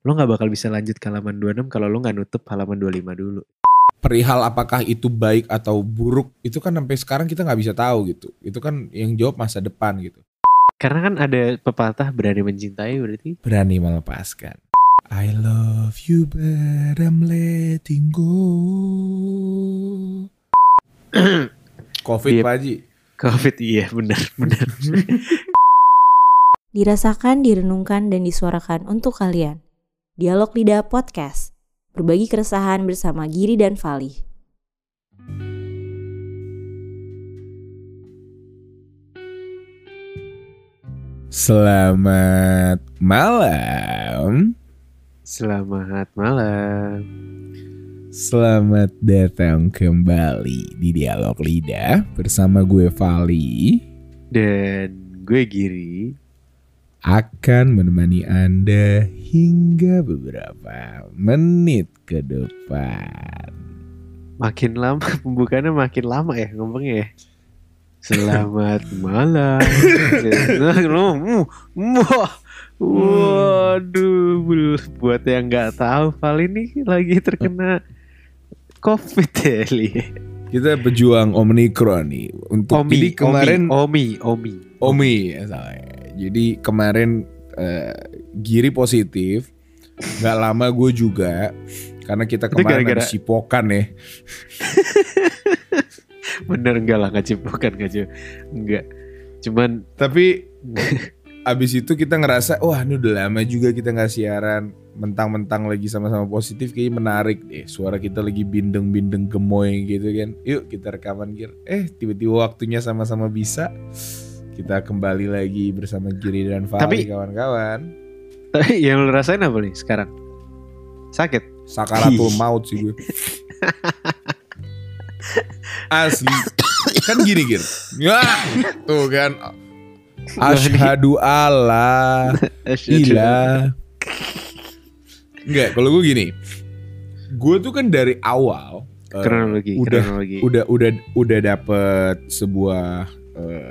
lo nggak bakal bisa lanjut ke halaman 26 kalau lo nggak nutup halaman 25 dulu. Perihal apakah itu baik atau buruk itu kan sampai sekarang kita nggak bisa tahu gitu. Itu kan yang jawab masa depan gitu. Karena kan ada pepatah berani mencintai berarti Berani melepaskan. I love you but I'm letting go. Covid Iya. Pak Haji. Covid iya benar benar. Dirasakan, direnungkan, dan disuarakan untuk kalian. Dialog Lidah Podcast. Berbagi keresahan bersama Giri dan Fali. Selamat malam. Selamat malam. Selamat datang kembali di Dialog Lidah bersama gue Vali Dan gue Giri. Akan menemani Anda hingga beberapa menit ke depan. Makin lama pembukaannya makin lama ya ngomongnya ya. Selamat malam. Waduh, buat yang nggak tahu, Val ini lagi terkena COVID ya, Li. Kita pejuang Omikron nih. Untuk Omi, jadi kemarin Omi, Omi, Omi. Omi ya salah. Jadi kemarin eh, Giri positif. Nggak lama gue juga karena kita kemarin gara-gara- habis cipokan ya. Bener enggak lah, nggak cipokan, nggak cip- Enggak. Cuman, Tapi abis itu kita ngerasa wah ini udah lama juga kita nggak siaran mentang-mentang lagi sama-sama positif kayaknya menarik deh suara kita lagi bindeng-bindeng gemoy gitu kan yuk kita rekaman Gir eh tiba-tiba waktunya sama-sama bisa kita kembali lagi bersama Giri dan Tapi- kawan-kawan tapi yang lu rasain apa nih sekarang? Sakit? sakaratul maut sih gue asli kan gini Gir ya tuh kan Ashadu Allah Iya. Enggak, kalau gue gini. Gue tuh kan dari awal eh, Kronologi, udah kronologi. udah udah udah dapet sebuah eh,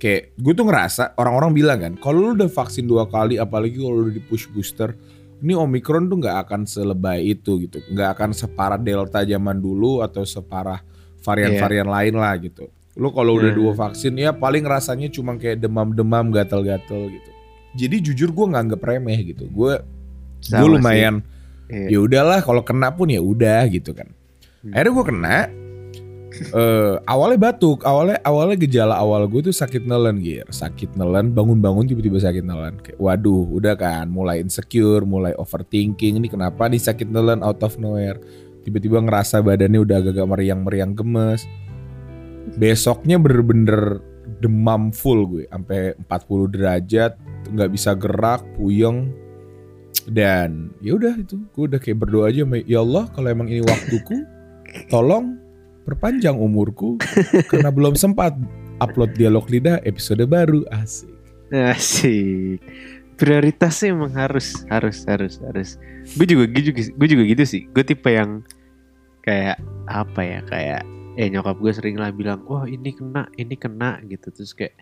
kayak gue tuh ngerasa orang-orang bilang kan kalau lu udah vaksin dua kali apalagi kalau lu di push booster ini omikron tuh nggak akan selebay itu gitu. Nggak akan separah delta zaman dulu atau separah varian-varian lain lah gitu. Lu kalau udah Hmm. dua vaksin ya paling rasanya cuma kayak demam-demam gatal-gatal gitu. Jadi jujur gue nganggep remeh gitu. Gue gue lumayan Iya. ya udahlah kalau kena pun ya udah gitu kan. Hmm. akhirnya gue kena eh awalnya batuk awalnya awalnya gejala awal gue tuh sakit nelen gir. Sakit nelen bangun-bangun tiba-tiba sakit nelen. Kayak waduh udah kan mulai insecure mulai overthinking ini kenapa nih sakit nelen out of nowhere? Tiba-tiba ngerasa badannya udah agak-agak meriang-meriang gemes. Besoknya bener-bener demam full gue sampai 40 derajat nggak bisa gerak puyeng. Dan ya udah itu gue udah kayak berdoa aja ya Allah kalau emang ini waktuku tolong perpanjang umurku karena belum sempat upload dialog lidah episode baru asik Asik. Prioritasnya emang harus harus harus harus. Gue juga gue juga gue juga gitu sih. Gue tipe yang kayak apa ya kayak eh nyokap gue sering lah bilang wah ini kena ini kena gitu terus kayak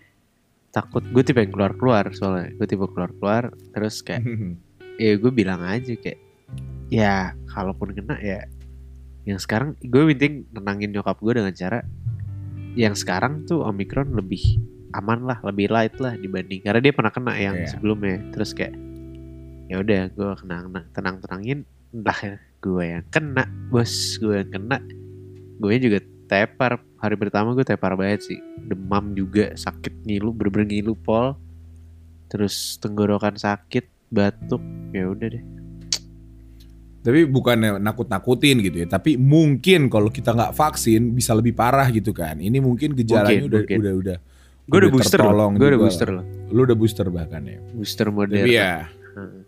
takut gue tipe yang keluar keluar soalnya gue tipe keluar keluar terus kayak ya gue bilang aja kayak ya kalaupun kena ya yang sekarang gue penting nenangin nyokap gue dengan cara yang sekarang tuh omikron lebih aman lah lebih light lah dibanding karena dia pernah kena yang Iya. sebelumnya. Terus kayak ya udah gue kena tenang tenangin lah gue yang kena bos gue yang kena. Gue juga tepar hari pertama gue tepar banget sih. Demam juga sakit ngilu bener-bener ngilu pol. Terus tenggorokan sakit batuk ya udah deh tapi bukannya nakut-nakutin gitu ya tapi mungkin kalau kita nggak vaksin bisa lebih parah gitu kan. Ini mungkin gejalanya Mungkin, udah mungkin. udah udah gue udah booster loh gue udah booster loh. Lu udah booster bahkan ya? Booster modern. tapi ya Heeh.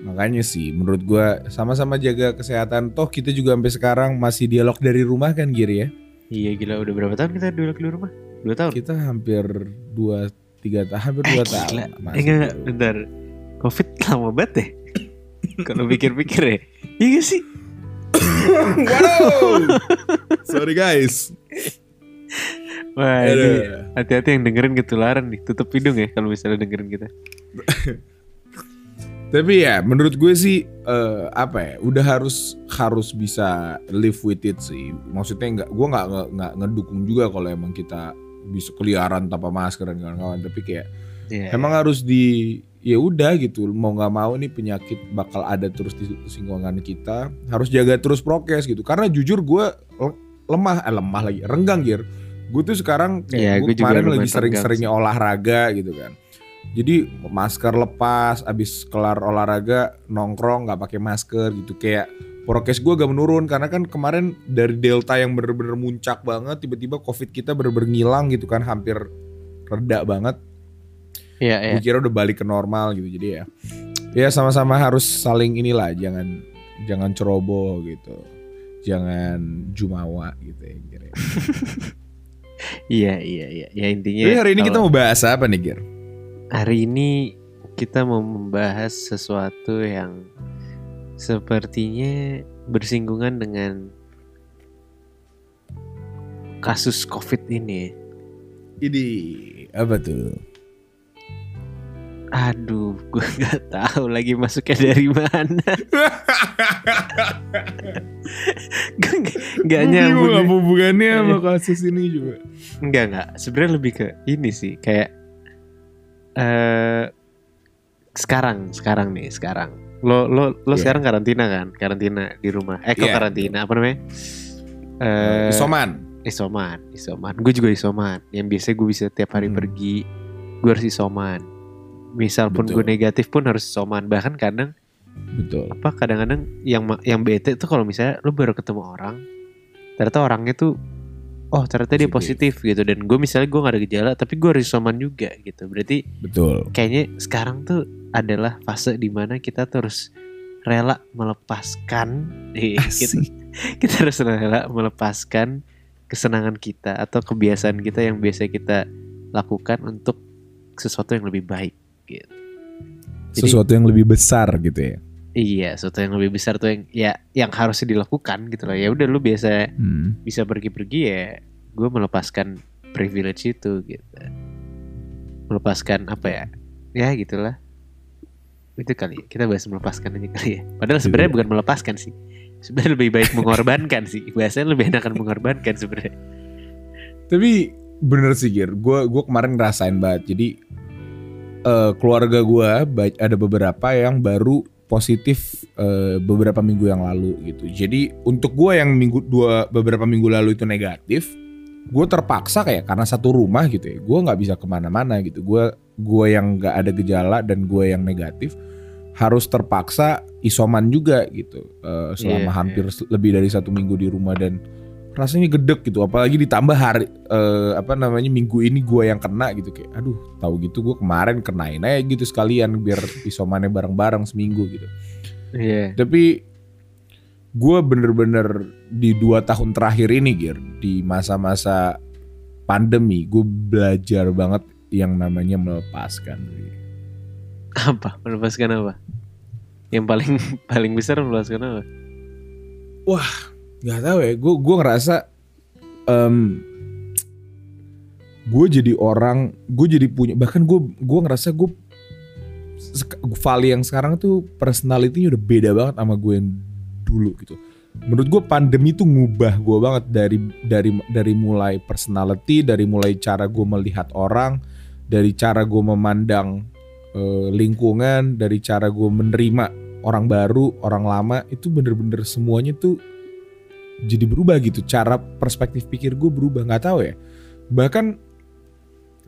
makanya sih menurut gua sama-sama jaga kesehatan. Toh kita juga sampai sekarang masih dialog dari rumah kan Giri ya? Iya gila udah berapa tahun kita duduk di rumah? Dua tahun? Kita hampir dua tiga tahun hampir dua tahun. Eh, masih enggak, bentar. Covid lama banget deh. Kalau pikir-pikir ya. Iya gak sih? Waduh. Sorry guys. Wah, ini hati-hati yang dengerin ketularan nih. Tutup hidung ya kalau misalnya dengerin kita. Tapi ya menurut gue sih eh, apa ya udah harus harus bisa live with it sih. Maksudnya nggak gue nggak nggak ngedukung juga kalau emang kita bisa keliaran tanpa masker dan kawan-kawan. Tapi kayak Iya. emang harus di ya udah gitu mau nggak mau nih penyakit bakal ada terus di lingkungan kita harus jaga terus prokes gitu. Karena jujur gue le- lemah eh, lemah lagi renggang gir. Gue tuh sekarang kayak gue gue kemarin lagi sering-seringnya olahraga gitu kan. Jadi masker lepas abis kelar olahraga nongkrong nggak pakai masker gitu. Kayak prokes gue gak menurun karena kan kemarin dari delta yang bener-bener muncak banget tiba-tiba covid kita bener-bener ngilang gitu kan hampir reda banget Iya, iya. gue kira udah balik ke normal gitu jadi ya ya sama-sama harus saling inilah jangan jangan ceroboh gitu jangan jumawa gitu ya kira Iya, iya, iya. Ya intinya Jadi hari ini kita mau bahas apa nih Gir? hari ini kita mau membahas sesuatu yang sepertinya bersinggungan dengan kasus Covid ini. Ini apa tuh? Aduh, gue nggak tahu lagi masuknya dari mana. gue nggak- nyambung. apa hubungannya sama kasus ini juga. Enggak enggak. Sebenarnya lebih ke ini sih kayak eh sekarang sekarang nih sekarang. Lo lo lo Iya. sekarang karantina kan? Karantina di rumah. Eh kok Iya, karantina apa namanya? Eh Isoman. isoman, isoman. Gue juga isoman. Yang biasa gue bisa tiap hari Hmm. pergi. Gue harus isoman. Misal pun gue negatif pun harus isoman. Bahkan kadang Betul. apa kadang-kadang yang yang bete tuh kalau misalnya lu baru ketemu orang ternyata orangnya tuh oh ternyata dia Positif. positif gitu dan gue misalnya gue gak ada gejala tapi gue harus isoman juga gitu berarti Betul. kayaknya sekarang tuh adalah fase di mana kita terus rela melepaskan eh, kita, kita harus rela melepaskan kesenangan kita atau kebiasaan kita yang biasa kita lakukan untuk sesuatu yang lebih baik gitu. Jadi- Sesuatu yang lebih besar gitu ya. Iya, sesuatu yang lebih besar tuh yang ya yang harusnya dilakukan gitu loh. Ya udah lu biasa Hmm. bisa pergi-pergi ya, gue melepaskan privilege itu gitu. Melepaskan apa ya? Ya gitulah. Itu kali ya. Kita bahas melepaskan aja kali ya. Padahal sebenarnya Iya. bukan melepaskan sih. Sebenarnya lebih baik mengorbankan sih. Bahasanya lebih enakan mengorbankan sebenarnya. Tapi bener sih Gir, gue gua kemarin ngerasain banget. Jadi eh, keluarga gue ada beberapa yang baru positif eh, beberapa minggu yang lalu gitu. Jadi untuk gue yang minggu dua beberapa minggu lalu itu negatif, gue terpaksa kayak karena satu rumah gitu ya, gue nggak bisa ke mana-mana gitu. Gue gue yang nggak ada gejala dan gue yang negatif harus terpaksa isoman juga gitu eh, selama Iya, hampir lebih dari satu minggu di rumah dan rasanya gedek gitu apalagi ditambah hari eh, apa namanya minggu ini gue yang kena gitu kayak aduh tahu gitu gue kemarin kenain aja gitu sekalian biar isomannya bareng-bareng seminggu gitu Iya. tapi gue bener-bener di dua tahun terakhir ini Gir di masa-masa pandemi gue belajar banget yang namanya melepaskan Apa? Melepaskan apa? Yang paling paling besar melepaskan apa? Nggak tahu ya gue gue ngerasa em gue jadi orang gue jadi punya bahkan gue gue ngerasa gue Vali yang sekarang tuh personality-nya udah beda banget sama gue yang dulu gitu. Menurut gue pandemi tuh ngubah gue banget dari dari dari mulai personality dari mulai cara gue melihat orang dari cara gue memandang eh, lingkungan dari cara gue menerima orang baru orang lama itu bener-bener semuanya tuh jadi berubah gitu. Cara perspektif pikir gue berubah nggak tahu ya. Bahkan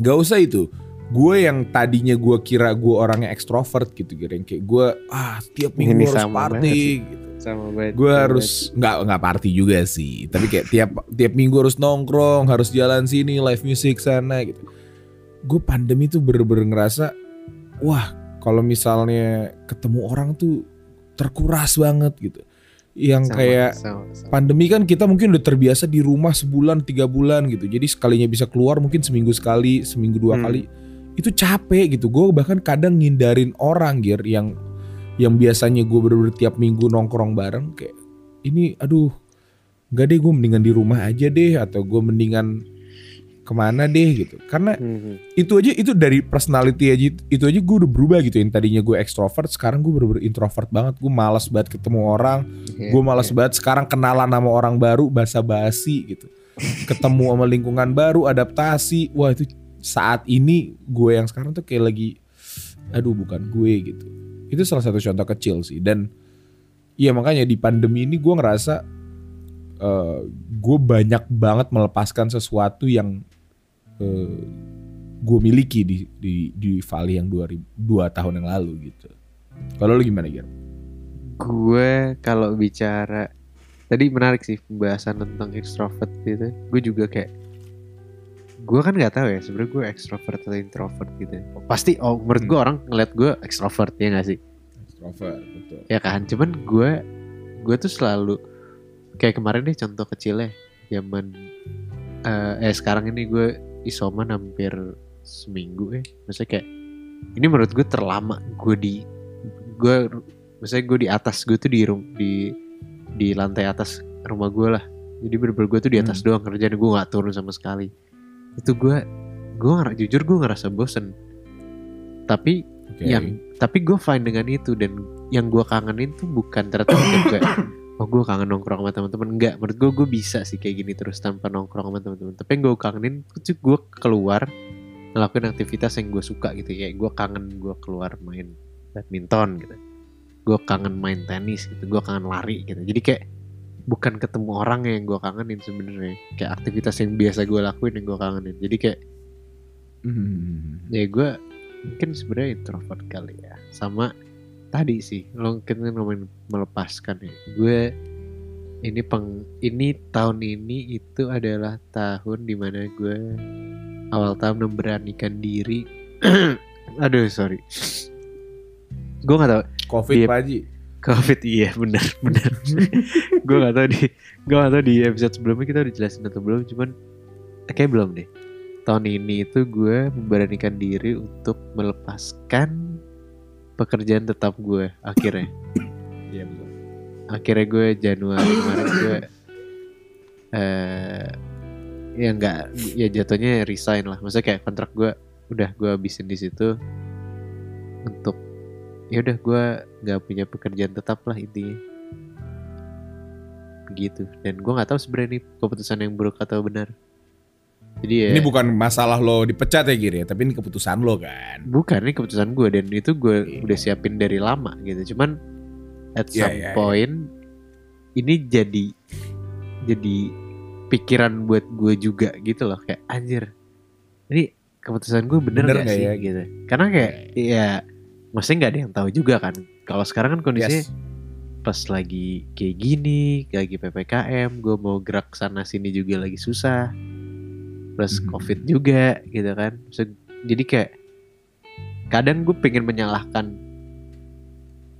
nggak usah itu. Gue yang tadinya gue kira gue orangnya ekstrovert gitu gitu yang kayak gue ah tiap minggu Ini harus sama party gitu. Sama banget. gue harus nggak nggak party juga sih. Tapi kayak tiap tiap minggu harus nongkrong harus jalan sini live music sana gitu. Gue pandemi tuh bener-bener ngerasa wah kalau misalnya ketemu orang tuh terkuras banget gitu yang Sama, kayak sama, sama. pandemi kan kita mungkin udah terbiasa di rumah sebulan tiga bulan gitu jadi sekalinya bisa keluar mungkin seminggu sekali seminggu dua Hmm. kali itu capek gitu gue bahkan kadang ngindarin orang gir yang yang biasanya gue bener-bener tiap minggu nongkrong bareng kayak ini aduh nggak deh gue mendingan di rumah aja deh atau gue mendingan ke mana deh gitu. Karena Mhm. itu aja itu dari personality aja itu aja gue udah berubah gitu. Yang tadinya gue extrovert sekarang gue bener-bener introvert banget. Gue malas banget ketemu orang. Iya, gue malas iya. banget sekarang kenalan sama orang baru basa-basi gitu. Ketemu sama lingkungan baru adaptasi. Wah itu saat ini gue yang sekarang tuh kayak lagi aduh bukan gue gitu. Itu salah satu contoh kecil sih. Dan iya makanya di pandemi ini gue ngerasa eh, gue banyak banget melepaskan sesuatu yang eh, gue miliki di di di Valley yang dua, ribu- dua tahun yang lalu gitu. Kalau lu gimana Gir? gue kalau bicara tadi menarik sih pembahasan tentang extrovert gitu. Gue juga kayak gue kan nggak tahu ya sebenarnya gue extrovert atau introvert gitu. Pasti oh menurut gue Hmm. orang ngeliat gue extrovert ya gak sih? Extrovert betul. Ya kan cuman gue gue tuh selalu kayak kemarin deh contoh kecilnya zaman eh, eh sekarang ini gue isoman hampir seminggu eh. Maksudnya kayak ini menurut gue terlama. Gue di gue maksudnya gue di atas gue tuh di di di lantai atas rumah gue lah. Jadi bener-bener gue tuh di atas doang kerjaan gue nggak turun sama sekali. Itu gue gue jujur gue ngerasa bosen. Tapi Oke. yang tapi gue fine dengan itu. Dan yang gue kangenin tuh bukan ternyata kayak oh gue kangen nongkrong sama teman-teman enggak menurut gue gue bisa sih kayak gini terus tanpa nongkrong sama teman-teman tapi yang gue kangenin tuh gue keluar ngelakuin aktivitas yang gue suka gitu kayak gue kangen gue keluar main badminton gitu. Gue kangen main tenis gitu. Gue kangen lari gitu. Jadi kayak bukan ketemu orang yang gue kangenin sebenarnya. Kayak aktivitas yang biasa gue lakuin yang gue kangenin. Jadi kayak Hmm. ya gue mungkin sebenarnya introvert kali ya. Sama tadi sih lo kan ngomongin melepaskan ya. Gue ini peng ini tahun ini itu adalah tahun di mana gue awal tahun memberanikan diri. Aduh sorry. Gue nggak tahu. Covid. Pak Haji. covid iya benar benar. Gue nggak tahu di gue nggak tahu di episode sebelumnya kita udah jelasin atau belum cuman kayak belum deh. Tahun ini itu gue memberanikan diri untuk melepaskan pekerjaan tetap gue akhirnya. Iya betul. akhirnya gue Januari kemarin gue eh ya nggak ya jatuhnya resign lah. Maksudnya kayak kontrak gue udah gue habisin di situ untuk ya udah gue nggak punya pekerjaan tetap lah intinya. Begitu dan gue nggak tahu sebenarnya ini keputusan yang buruk atau benar jadi ya Ini bukan masalah lo dipecat ya Gir ya, tapi ini keputusan lo kan. bukan ini keputusan gue dan itu gue Iya. udah siapin dari lama gitu cuman at Iya, some iya, iya. point ini jadi jadi pikiran buat gue juga gitu loh kayak anjir ini keputusan gue bener, Bener gak nggak sih ya? gitu karena kayak ya maksudnya nggak ada yang tahu juga kan kalau sekarang kan kondisinya Yes. pas lagi kayak gini lagi ppkm gue mau gerak sana sini juga lagi susah plus Mhm. covid juga gitu kan. So, jadi kayak kadang gue pengen menyalahkan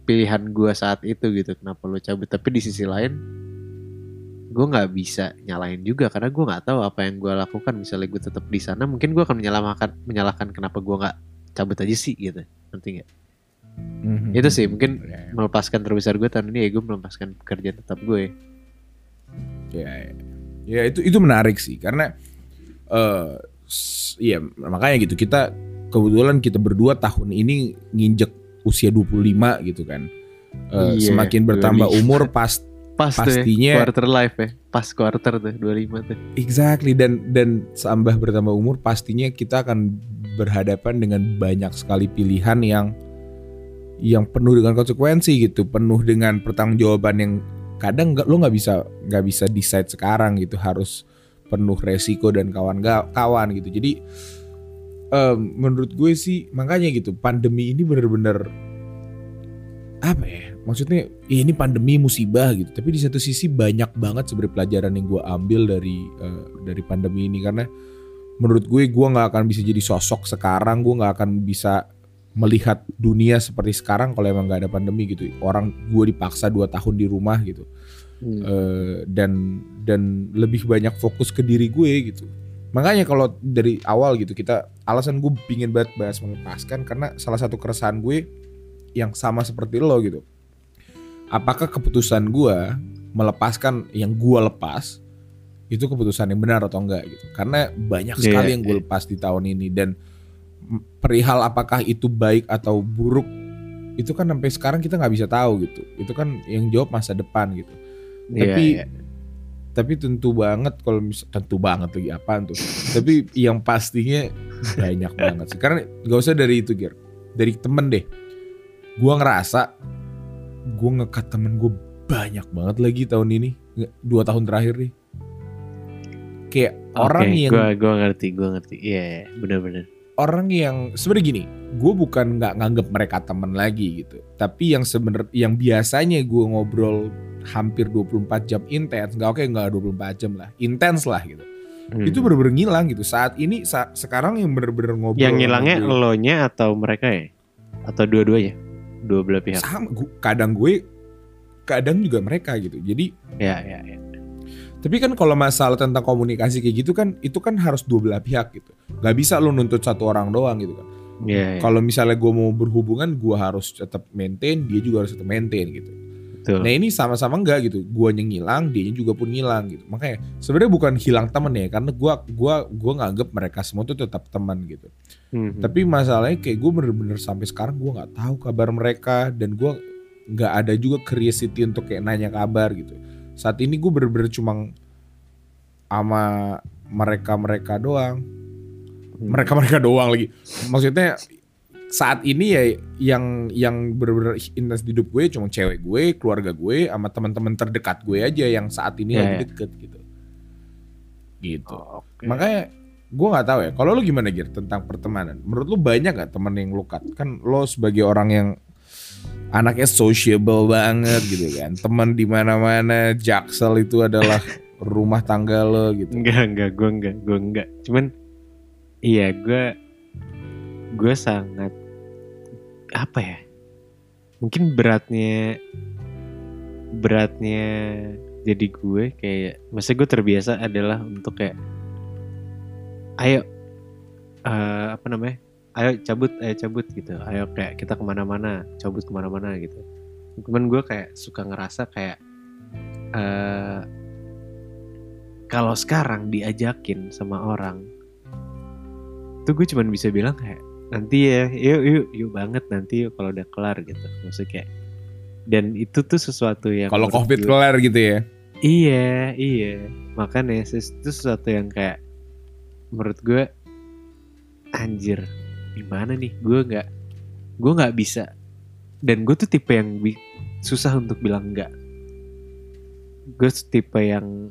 pilihan gue saat itu gitu kenapa lo cabut. Tapi di sisi lain gue nggak bisa nyalain juga karena gue nggak tahu apa yang gue lakukan. Misalnya gue tetap di sana mungkin gue akan menyalahkan menyalahkan kenapa gue nggak cabut aja sih gitu. Nanti nggak? Mhm. Itu sih, mungkin Ya, melepaskan terbesar gue tahun ini ya gue melepaskan pekerjaan tetap gue. Ya, ya. Ya, itu itu menarik sih. Karena eh s- iya makanya gitu. Kita kebetulan kita berdua tahun ini nginjek usia 25 gitu kan. Eh, Iya, semakin bertambah 25. umur pas pas tuh Pastinya- ya, quarter life ya. Pas quarter tuh 25 tuh. Exactly dan dan sambah bertambah umur pastinya kita akan berhadapan dengan banyak sekali pilihan yang yang penuh dengan konsekuensi gitu, penuh dengan pertanggungjawaban yang kadang nggak lo nggak bisa nggak bisa decide sekarang gitu. Harus penuh resiko dan kawan-kawan gitu. Jadi em, menurut gue sih makanya gitu pandemi ini bener-bener apa ya maksudnya ya ini pandemi musibah gitu. Tapi di satu sisi banyak banget sebenarnya pelajaran yang gue ambil dari eh, dari pandemi ini. Karena menurut gue gue nggak akan bisa jadi sosok sekarang gue nggak akan bisa melihat dunia seperti sekarang kalau emang nggak ada pandemi gitu. Orang gue dipaksa dua tahun di rumah gitu Hmm. Eh, dan dan lebih banyak fokus ke diri gue gitu makanya kalau dari awal gitu kita alasan gue pingin banget bahas melepaskan karena salah satu keresahan gue yang sama seperti lo gitu apakah keputusan gue melepaskan yang gue lepas itu keputusan yang benar atau enggak gitu. Karena banyak Iya, sekali yang gue iya. lepas di tahun ini dan perihal apakah itu baik atau buruk itu kan sampai sekarang kita nggak bisa tahu gitu. Itu kan yang jawab masa depan gitu. Iya, Tapi iya. tapi tentu banget kalau mis tentu banget lagi apaan tuh. tapi yang pastinya banyak banget sih. Karena gak usah dari itu Gir. Dari temen deh. Gua ngerasa gue ngekat temen gue banyak banget lagi tahun ini. Dua tahun terakhir nih. Kayak orang Oke, yang gua gua ngerti, gua ngerti. Iya, iya, benar-benar. orang yang sebenarnya gini, gue bukan nggak nganggep mereka temen lagi gitu. Tapi yang sebener yang biasanya gue ngobrol hampir 24 jam intens, nggak oke nggak 24 jam lah, intens lah gitu. Hmm. Itu bener-bener ngilang gitu. Saat ini sa- sekarang yang bener-bener ngobrol yang ngilangnya gue, elonya atau mereka ya? Atau dua-duanya? Dua belah pihak. sama gu- kadang gue kadang juga mereka gitu. Jadi Ya, ya, ya. Tapi kan kalau masalah tentang komunikasi kayak gitu kan itu kan harus dua belah pihak gitu. Gak bisa lo nuntut satu orang doang gitu kan. Iya, iya. Kalau misalnya gue mau berhubungan, gue harus tetap maintain, dia juga harus tetap maintain gitu. Betul. Nah ini sama-sama enggak gitu. Gue yang ngilang, dia juga pun ngilang gitu. Makanya sebenarnya bukan hilang temen ya, karena gue gua gua nganggep mereka semua tuh tetap teman gitu. Hmm. Tapi masalahnya kayak gue bener-bener sampai sekarang gue nggak tahu kabar mereka dan gue nggak ada juga curiosity untuk kayak nanya kabar gitu. Saat ini gue bener-bener cuma sama mereka-mereka doang Hmm. mereka mereka doang lagi maksudnya saat ini ya yang yang benar-benar intens di hidup gue cuma cewek gue keluarga gue sama teman-teman terdekat gue aja yang saat ini Ya, lagi ya. deket gitu gitu Oh, Oke. makanya gue nggak tahu ya kalau lu gimana Gir tentang pertemanan menurut lu banyak gak teman yang lu cut kan lo sebagai orang yang anaknya sociable banget gitu kan teman di mana-mana jaksel itu adalah rumah tangga lo gitu Enggak, enggak, gue enggak, gue enggak. Cuman iya, gue gue sangat apa ya? Mungkin beratnya beratnya jadi gue kayak maksudnya gue terbiasa adalah untuk kayak ayo eh, apa namanya? Ayo cabut, ayo cabut gitu. Ayo kayak kita ke mana-mana, cabut ke mana-mana gitu. Cuman gue kayak suka ngerasa kayak eh kalau sekarang diajakin sama orang tuh gue cuman bisa bilang kayak nanti ya yuk yuk yuk banget nanti yuk kalau udah kelar gitu. Maksudnya kayak dan itu tuh sesuatu yang kalau covid gue- kelar gitu ya? Iya iya. Makanya itu sesuatu yang kayak menurut gue anjir gimana nih? Gue nggak gue nggak bisa. Dan gue tuh tipe yang bi- susah untuk bilang enggak gue tipe yang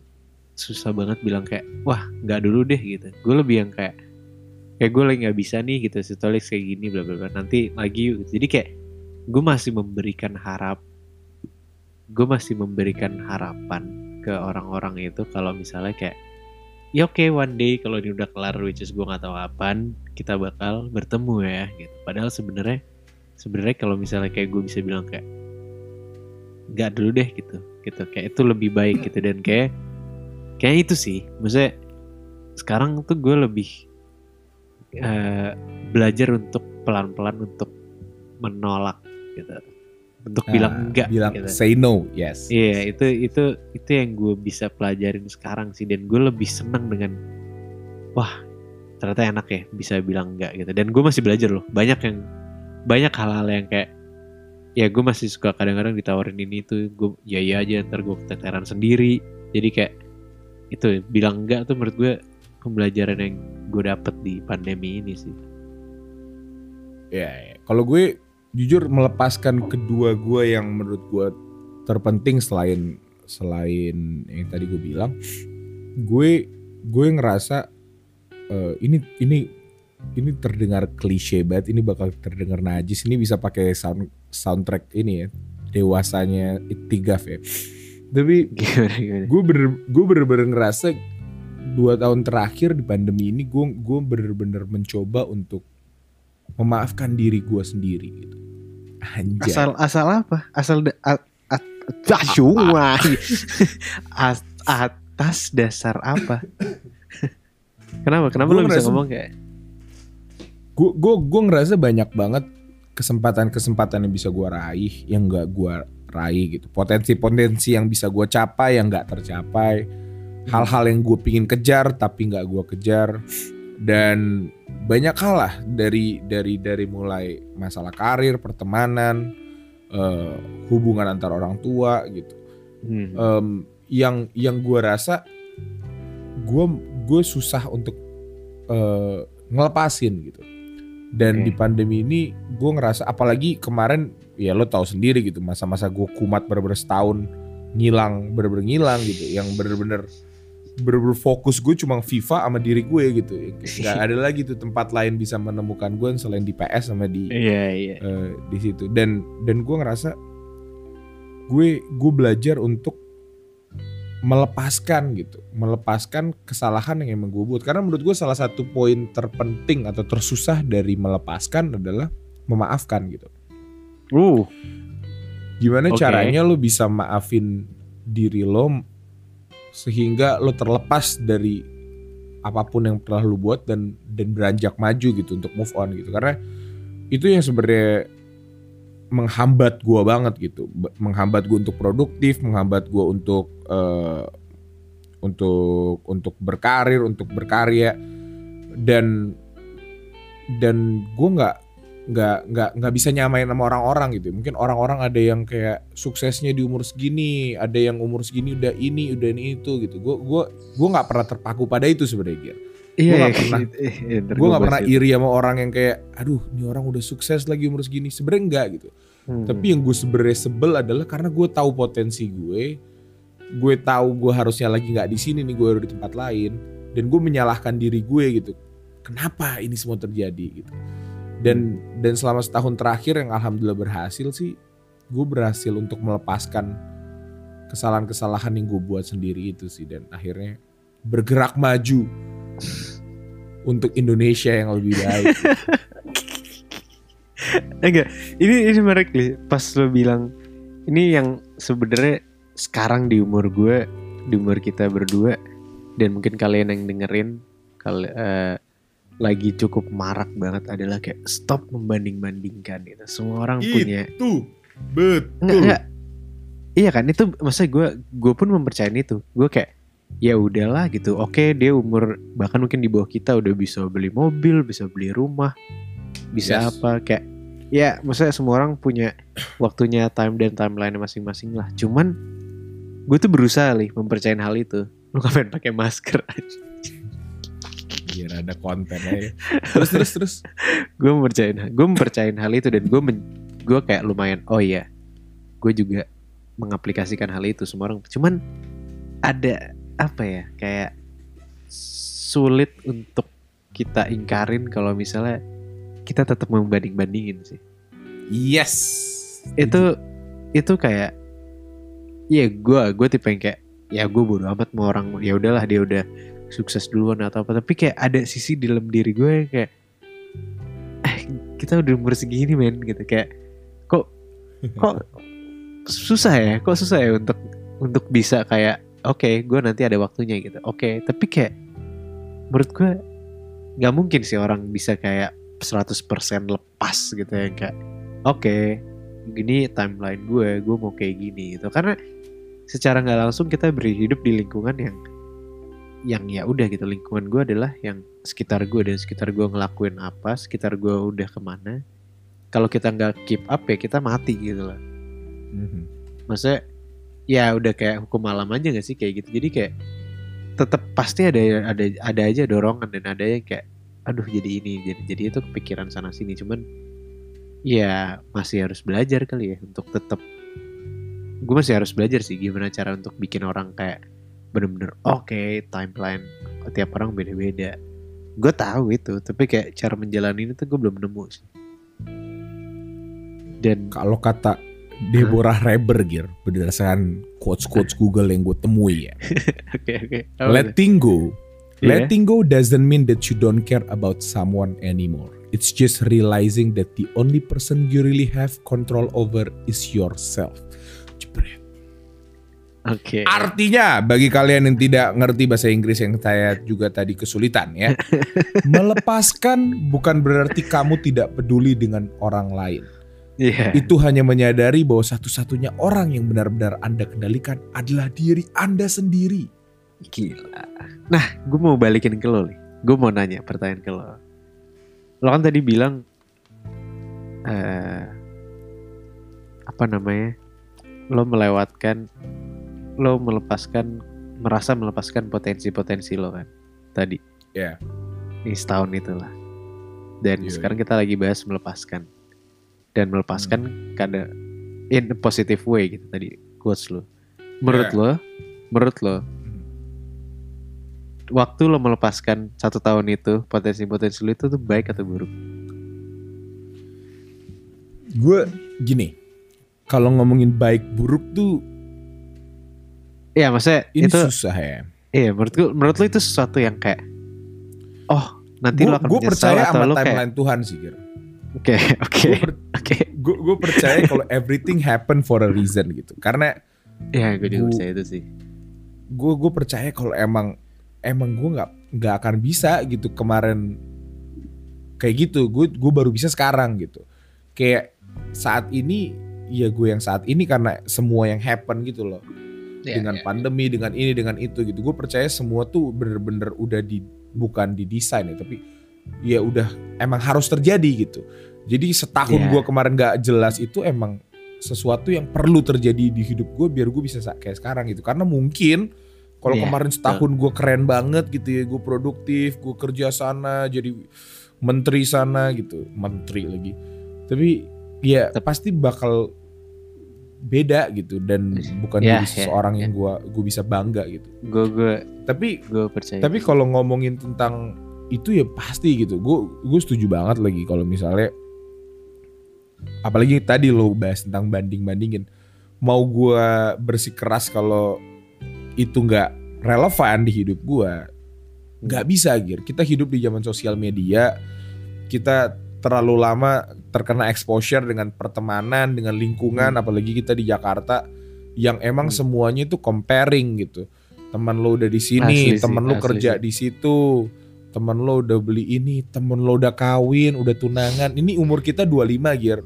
susah banget bilang kayak wah nggak dulu deh gitu. Gue lebih yang kayak kayak gue lagi nggak bisa nih gitu situasi kayak gini bla bla bla. Nanti lagi yuk. Jadi kayak gue masih memberikan harap gue masih memberikan harapan ke orang-orang itu kalau misalnya kayak ya oke one day kalau ini udah kelar which is gue nggak tahu kapan kita bakal bertemu ya gitu. Padahal sebenarnya sebenarnya kalau misalnya kayak gue bisa bilang kayak nggak dulu deh gitu gitu. Kayak itu lebih baik gitu. Dan kayak kayak itu sih. Maksudnya sekarang tuh gue lebih eh, belajar untuk pelan-pelan untuk menolak gitu. Untuk Ah, bilang enggak bilang gitu. say no yes. Iya itu itu itu yang gue bisa pelajarin sekarang sih. Dan gue lebih senang dengan wah ternyata enak ya bisa bilang enggak gitu. Dan gue masih belajar loh. Banyak yang banyak hal-hal yang kayak ya gue masih suka kadang-kadang ditawarin ini tuh gue ya ya aja ntar gue keteteran sendiri. Jadi kayak itu bilang enggak tuh menurut gue pembelajaran yang gue dapet di pandemi ini sih Ya, ya. kalau gue jujur melepaskan kedua gue yang menurut gue terpenting selain selain yang tadi gue bilang, gue gue ngerasa eh, ini ini ini terdengar klise banget, ini bakal terdengar najis, ini bisa pakai sound soundtrack ini ya dewasanya Itigaf ya. Tapi gue bener gue bener-bener ngerasa dua tahun terakhir di pandemi ini gue gue bener-bener mencoba untuk memaafkan diri gue sendiri gitu. Anjay. asal asal apa? Asal da, a, a, a- semua As- atas dasar apa? Kenapa? Kenapa Gua lo bisa ngomong kayak gue gue gue ngerasa banyak banget kesempatan-kesempatan yang bisa gue raih yang nggak gue raih gitu. Potensi-potensi yang bisa gue capai yang nggak tercapai hal-hal yang gue pingin kejar tapi nggak gue kejar dan banyak hal lah dari dari dari mulai masalah karir pertemanan eh, hubungan antar orang tua gitu Hmm. Em, yang yang gue rasa gue gue susah untuk eh, ngelepasin gitu dan Oke. di pandemi ini gue ngerasa apalagi kemarin ya lo tahu sendiri gitu masa-masa gue kumat bener-bener setahun ngilang bener-bener ngilang gitu yang bener-bener bener-bener fokus gue cuma FIFA sama diri gue gitu nggak ada lagi tuh tempat lain bisa menemukan gue selain di PS sama di Iya iya. eh, di situ dan dan gue ngerasa gue gue belajar untuk melepaskan gitu melepaskan kesalahan yang emang gue buat karena menurut gue salah satu poin terpenting atau tersusah dari melepaskan adalah memaafkan gitu Uh. gimana Oke. caranya lo bisa maafin diri lo sehingga lo terlepas dari apa pun yang pernah lo buat dan dan beranjak maju gitu untuk move on gitu. Karena itu yang sebenarnya menghambat gua banget gitu. Ba- menghambat gua untuk produktif menghambat gua untuk eh, untuk untuk berkarir untuk berkarya. Dan dan gua nggak nggak nggak nggak bisa nyamain sama orang-orang gitu mungkin orang-orang ada yang kayak suksesnya di umur segini ada yang umur segini udah ini udah ini itu gitu gue gue gue nggak pernah terpaku pada itu sebenarnya Gir. Iya. nggak iya, pernah. eh, eh, ntar gue gua nggak pernah bahas itu. iri sama orang yang kayak aduh ini orang udah sukses lagi umur segini sebenarnya enggak gitu Hmm. tapi yang gue sebenarnya sebel adalah karena gue tahu potensi gue gue tahu gue harusnya lagi nggak di sini nih gue harus di tempat lain dan gue menyalahkan diri gue gitu kenapa ini semua terjadi gitu dan dan selama setahun terakhir yang alhamdulillah berhasil sih gue berhasil untuk melepaskan kesalahan-kesalahan yang gue buat sendiri itu sih dan akhirnya bergerak maju untuk Indonesia yang lebih baik Enggak, ini ini menarik nih. Pas lo bilang ini yang sebenarnya sekarang di umur gue, di umur kita berdua, dan mungkin kalian yang dengerin, kali eh, lagi cukup marak banget adalah kayak stop membanding-bandingkan gitu. Semua orang punya itu betul enggak, enggak. Iya kan itu maksudnya gue gue pun mempercayai itu. Gue kayak ya udahlah gitu. Oke dia umur bahkan mungkin di bawah kita udah bisa beli mobil, bisa beli rumah, bisa Yes. apa kayak ya maksudnya semua orang punya waktunya time dan timeline masing-masing lah. Cuman gue tuh berusaha nih mempercayain hal itu. Lu ngapain pakai masker? Biar ada konten aja. Terus terus terus. Gue mempercayain gue mempercayain hal itu dan gue gue kayak lumayan oh iya gue juga mengaplikasikan hal itu semua orang. Cuman ada apa ya kayak sulit untuk kita ingkarin kalau misalnya kita tetap membanding bandingin sih. Yes. Itu itu kayak ya gue gue tipe yang kayak ya gue bodo amat mau orang ya udahlah dia udah sukses duluan atau apa. Tapi kayak ada sisi di dalam diri gue yang kayak eh kita udah umur segini men gitu. Kayak kok kok susah ya? Kok susah ya untuk untuk bisa kayak oke gue nanti ada waktunya gitu. Oke tapi kayak menurut gue nggak mungkin sih orang bisa kayak 100% lepas gitu ya kayak oke gini timeline gue gue mau kayak gini gitu. Karena secara nggak langsung kita berhidup di lingkungan yang yang ya udah gitu lingkungan gue adalah yang sekitar gue dan sekitar gue ngelakuin apa sekitar gue udah ke mana. Kalau kita nggak keep up ya kita mati gitu lah. Mhm. maksudnya ya udah kayak hukum alam aja gak sih kayak gitu. Jadi kayak tetap pasti ada ada ada aja dorongan dan ada yang kayak aduh jadi ini jadi jadi itu kepikiran sana sini. Cuman ya masih harus belajar kali ya untuk tetap gue masih harus belajar sih gimana cara untuk bikin orang kayak bener-bener oke timeline tiap orang beda-beda. Gue tahu itu tapi kayak cara menjalani itu gue belum nemu sih. Dan kalau kata Deborah Reber Gir berdasarkan quotes quotes Google yang gue temui ya. Oke Apa tuh? letting go. Iya. letting go doesn't mean that you don't care about someone anymore. It's just realizing that the only person you really have control over is yourself. Oke Artinya bagi kalian yang tidak ngerti bahasa Inggris yang saya juga tadi kesulitan ya. melepaskan bukan berarti kamu tidak peduli dengan orang lain. Iya. Itu hanya menyadari bahwa satu-satunya orang yang benar-benar Anda kendalikan adalah diri Anda sendiri. Gila. Nah, gue mau balikin ke lo nih. Gue mau nanya pertanyaan ke lo. Lo kan tadi bilang eh apa namanya? Lo melewatkan, lo melepaskan, merasa melepaskan potensi-potensi lo kan tadi. Iya. Ini setahun itulah. Dan Iya, sekarang kita lagi bahas melepaskan. Dan melepaskan kada in a positive way gitu tadi quotes lo. Menurut Iya. lo, menurut lo, waktu lo melepaskan satu tahun itu potensi-potensi lo itu tuh baik atau buruk? Gue gini, kalau ngomongin baik buruk tuh Iya maksudnya ini itu susah ya. iya menurut gue menurut lo itu sesuatu yang kayak oh nanti lo akan Gue percaya sama lo kayak timeline Tuhan sih, Gir. oke oke oke Gue gue percaya kalau everything happen for a reason gitu. Karena ya gue juga Gua- percaya itu sih gue gue percaya kalau emang emang gue nggak nggak akan bisa gitu kemarin kayak gitu gue gue baru bisa sekarang gitu kayak saat ini ya gue yang saat ini karena semua yang happen gitu loh Iya, dengan iya. pandemi dengan ini dengan itu gitu. Gue percaya semua tuh bener-bener udah di bukan didesain ya tapi ya udah emang harus terjadi gitu. Jadi setahun Iya. gue kemarin nggak jelas itu emang sesuatu yang perlu terjadi di hidup gue biar gue bisa sa- kayak sekarang gitu. Karena mungkin kalau Iya, kemarin setahun gue keren banget gitu ya gue produktif gue kerja sana jadi menteri sana gitu menteri lagi. Tapi ya Tep- pasti bakal beda gitu dan bukan Ya, jadi ya, seseorang ya. yang gue gue bisa bangga gitu. Gue gue tapi gue percaya tapi kalau ngomongin tentang itu ya pasti gitu. Gue gue setuju banget lagi kalau misalnya apalagi tadi lo bahas tentang banding bandingin mau gue bersikeras kalau itu nggak relevan di hidup gue nggak bisa gir. Kita hidup di zaman sosial media kita terlalu lama terkena exposure dengan pertemanan dengan lingkungan apalagi kita di Jakarta yang emang Hmm. semuanya itu comparing gitu teman lo udah di sini teman lo kerja sih. di situ temen lo udah beli ini temen lo udah kawin udah tunangan ini umur kita 25 gir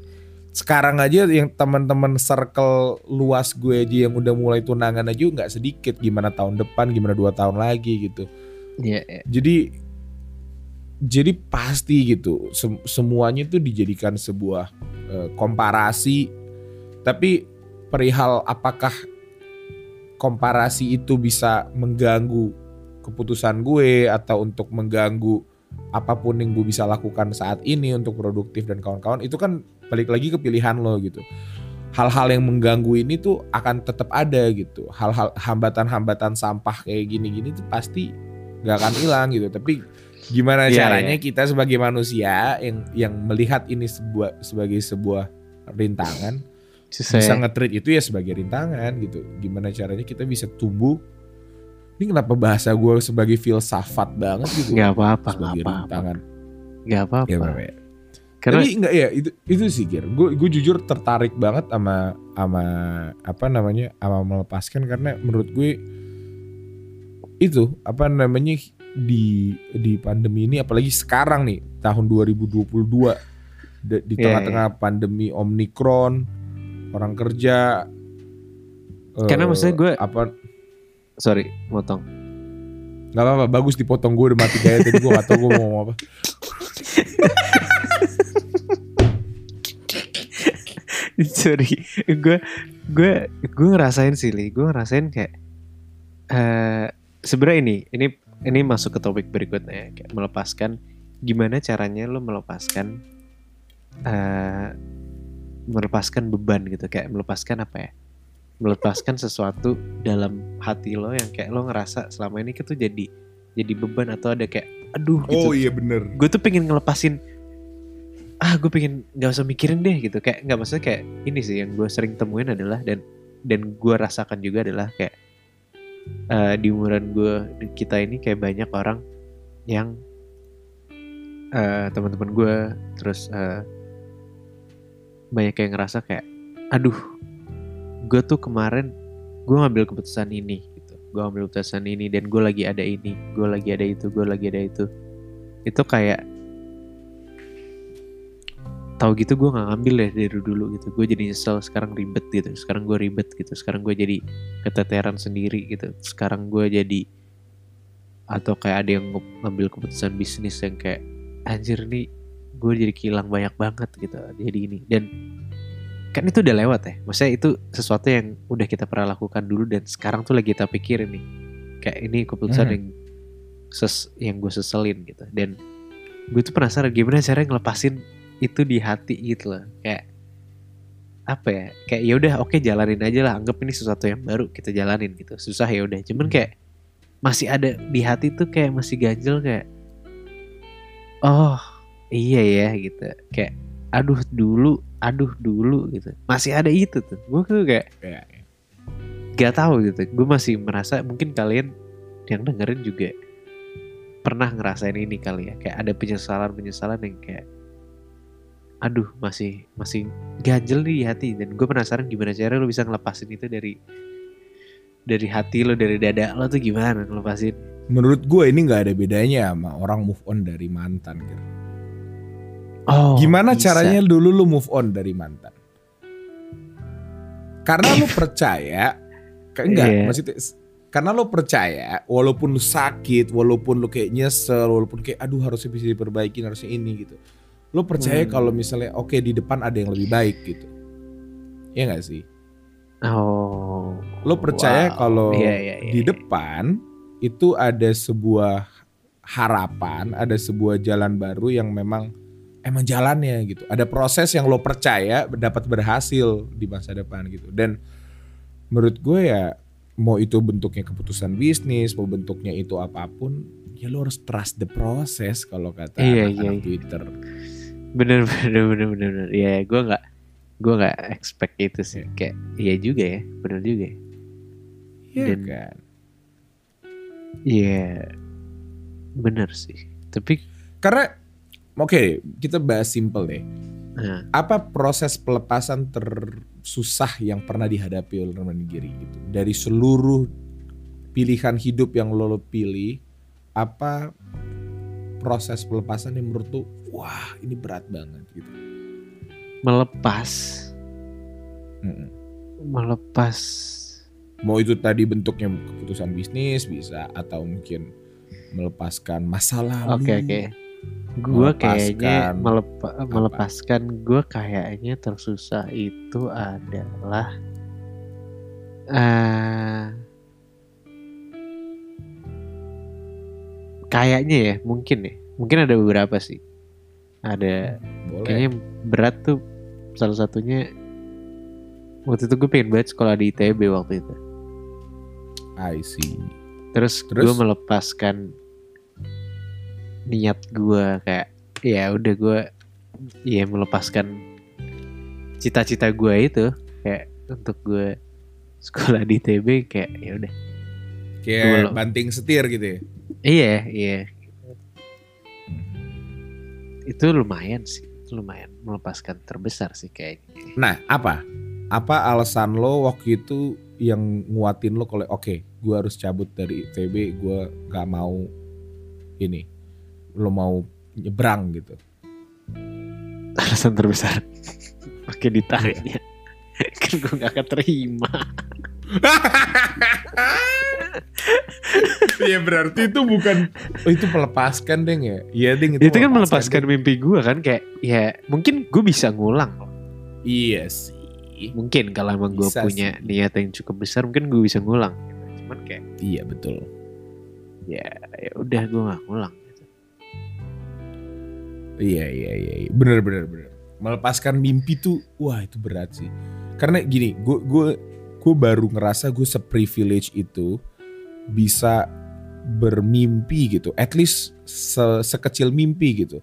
sekarang aja yang teman-teman circle luas gue aja yang udah mulai tunangan aja nggak sedikit gimana tahun depan gimana dua tahun lagi gitu Iya, iya. jadi jadi pasti gitu sem- semuanya itu dijadikan sebuah eh, komparasi. Tapi perihal apakah komparasi itu bisa mengganggu keputusan gue atau untuk mengganggu apa pun yang gue bisa lakukan saat ini untuk produktif dan kawan-kawan itu kan balik lagi ke pilihan lo gitu. Hal-hal yang mengganggu ini tuh akan tetap ada gitu. Hal-hal hambatan-hambatan sampah kayak gini-gini tuh pasti nggak akan hilang gitu. Tapi gimana Iya, caranya iya. kita sebagai manusia yang yang melihat ini sebuah sebagai sebuah rintangan Susah bisa nge-treat itu ya sebagai rintangan gitu. Gimana caranya kita bisa tumbuh? Ini kenapa bahasa gue sebagai filsafat banget gitu? Nggak apa-apa sebagai apa-apa. rintangan. Nggak apa-apa. Ya, ya. karena tapi enggak ya itu itu sih Gir. Gue gue jujur tertarik banget sama sama apa namanya sama melepaskan karena menurut gue itu apa namanya di di pandemi ini apalagi sekarang nih tahun 2022 di, di Iya, tengah-tengah pandemi omikron orang kerja Karena eh, maksudnya gue- apa? Sorry motong. Nggak apa-apa bagus dipotong gue udah mati kayak tadi gue gak tau gue mau ngomong apa. Sorry gue gue gue ngerasain sih li. Gue ngerasain kayak eh sebenarnya ini ini ini masuk ke topik berikutnya ya, kayak melepaskan gimana caranya lo melepaskan eh melepaskan beban gitu kayak melepaskan apa ya? Melepaskan sesuatu dalam hati lo yang kayak lo ngerasa selama ini itu jadi jadi beban atau ada kayak aduh gitu. Oh iya bener. Gue tuh pengen ngelepasin. Ah gue pengen nggak usah mikirin deh gitu. Kayak nggak maksudnya kayak ini sih yang gue sering temuin adalah dan dan gue rasakan juga adalah kayak eh, di umuran gue kita ini kayak banyak orang yang eh, teman-teman gue terus eh, banyak yang ngerasa kayak aduh gue tuh kemarin gue ngambil keputusan ini gitu. Gue ngambil keputusan ini dan gue lagi ada ini gue lagi ada itu gue lagi ada itu. Itu kayak tahu gitu gue nggak ngambil ya dari dulu gitu. Gue jadi nyesel sekarang ribet gitu. Sekarang gue ribet gitu. Sekarang gue jadi keteteran sendiri gitu. Sekarang gue jadi atau kayak ada yang ngambil keputusan bisnis yang kayak anjir nih gue jadi kilang banyak banget gitu. Jadi ini dan kan itu udah lewat ya. Maksudnya itu sesuatu yang udah kita pernah lakukan dulu dan sekarang tuh lagi kita pikirin nih. Kayak ini keputusan Mhm. yang ses yang gue seselin gitu. Dan gue tuh penasaran gimana cara ngelepasin itu di hati gitu loh. Kayak apa ya? Kayak ya udah oke jalanin aja lah. Anggap ini sesuatu yang baru kita jalanin gitu. Susah ya udah. Cuman kayak masih ada di hati tuh kayak masih ganjel kayak oh iya ya gitu. Kayak aduh dulu aduh dulu gitu. Masih ada itu tuh. Gue tuh kayak Kayak, gak tahu gitu. Gue masih merasa mungkin kalian yang dengerin juga pernah ngerasain ini kali ya. Kayak ada penyesalan penyesalan yang kayak aduh masih masih ganjel nih di hati dan gue penasaran gimana cara lo bisa ngelepasin itu dari dari hati lo dari dada lo tuh gimana ngelepasin menurut gue ini nggak ada bedanya sama orang move on dari mantan gitu. oh Gimana bisa. caranya dulu lu move on dari mantan? Karena lu percaya, enggak, Iya. maksudnya karena lu percaya, walaupun lu sakit, walaupun lu kayak nyesel, walaupun kayak aduh harusnya bisa diperbaiki, harusnya ini gitu. Lu percaya Hmm. kalau misalnya oke di depan ada yang lebih baik gitu. Iya gak sih? oh Lu percaya wow. kalau Iya, iya, iya, di iya. depan itu ada sebuah harapan, ada sebuah jalan baru yang memang emang jalannya gitu. Ada proses yang lo percaya dapat berhasil di masa depan gitu. Dan menurut gue ya mau itu bentuknya keputusan bisnis, mau bentuknya itu apa pun, ya lo harus trust the process kalau kata Iya, anak-anak iya. Twitter. Bener bener bener bener bener. Ya gue nggak gue nggak expect itu sih. Kayak iya juga ya bener juga ya. Iya Dan- kan? iya bener sih. Tapi Karena oke, kita bahas simple deh. nah, apa proses pelepasan tersusah yang pernah dihadapi oleh Roman Giri gitu? Dari seluruh pilihan hidup yang lo pilih apa proses pelepasan yang menurut lo wah ini berat banget gitu. Melepas. Mm-mm. melepas. Mau itu tadi bentuknya keputusan bisnis bisa atau mungkin melepaskan masa lalu oke oke. Gue kayaknya Melepaskan. melepa, melepaskan gue kayaknya tersusah itu adalah eh kayaknya ya mungkin ya. Mungkin ada beberapa sih. Ada boleh. kayaknya berat tuh salah satunya waktu itu gue pengen banget sekolah di ITB waktu itu. I see. Terus, Terus? gue melepaskan niat gue kayak ya udah gue ya melepaskan cita-cita gue itu kayak untuk gue sekolah di ITB kayak ya udah. Kayak banting setir gitu ya iya iya. Itu lumayan sih itu lumayan melepaskan terbesar sih kayaknya Nah, apa? Apa alasan lo waktu itu yang nguatin lo kalau oke, gue harus cabut dari ITB, gue gak mau ini, lo mau nyebrang gitu. alasan terbesar. Pakai ditanya. Kan gue gak keterima Iya berarti itu bukan, oh itu melepaskan deng ya? Iya deng itu, kan melepaskan mimpi gue kan kayak ya mungkin gue bisa ngulang loh. Iya sih. mungkin kalau emang gue punya sih. niat yang cukup besar mungkin gue bisa ngulang gitu. cuman kayak Iya betul. ya ya udah gue gak ngulang gitu. Iya iya iya, iya. bener bener bener. Melepaskan mimpi tuh, wah itu berat sih. Karena gini, gue gue gue baru ngerasa gue seprivilege itu bisa bermimpi gitu, at least se- sekecil mimpi gitu.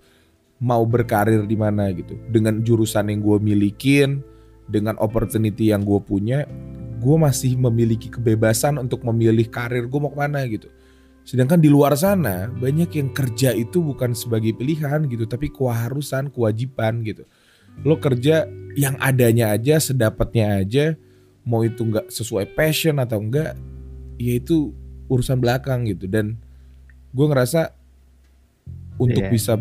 Mau berkarir di mana gitu, dengan jurusan yang gue milikin, dengan opportunity yang gue punya, gue masih memiliki kebebasan untuk memilih karir gue mau ke mana gitu. Sedangkan di luar sana banyak yang kerja itu bukan sebagai pilihan gitu, tapi keharusan, kewajiban gitu. Lo kerja yang adanya aja, sedapatnya aja, mau itu nggak sesuai passion atau enggak, ya itu urusan belakang gitu. Dan gue ngerasa untuk Iya. bisa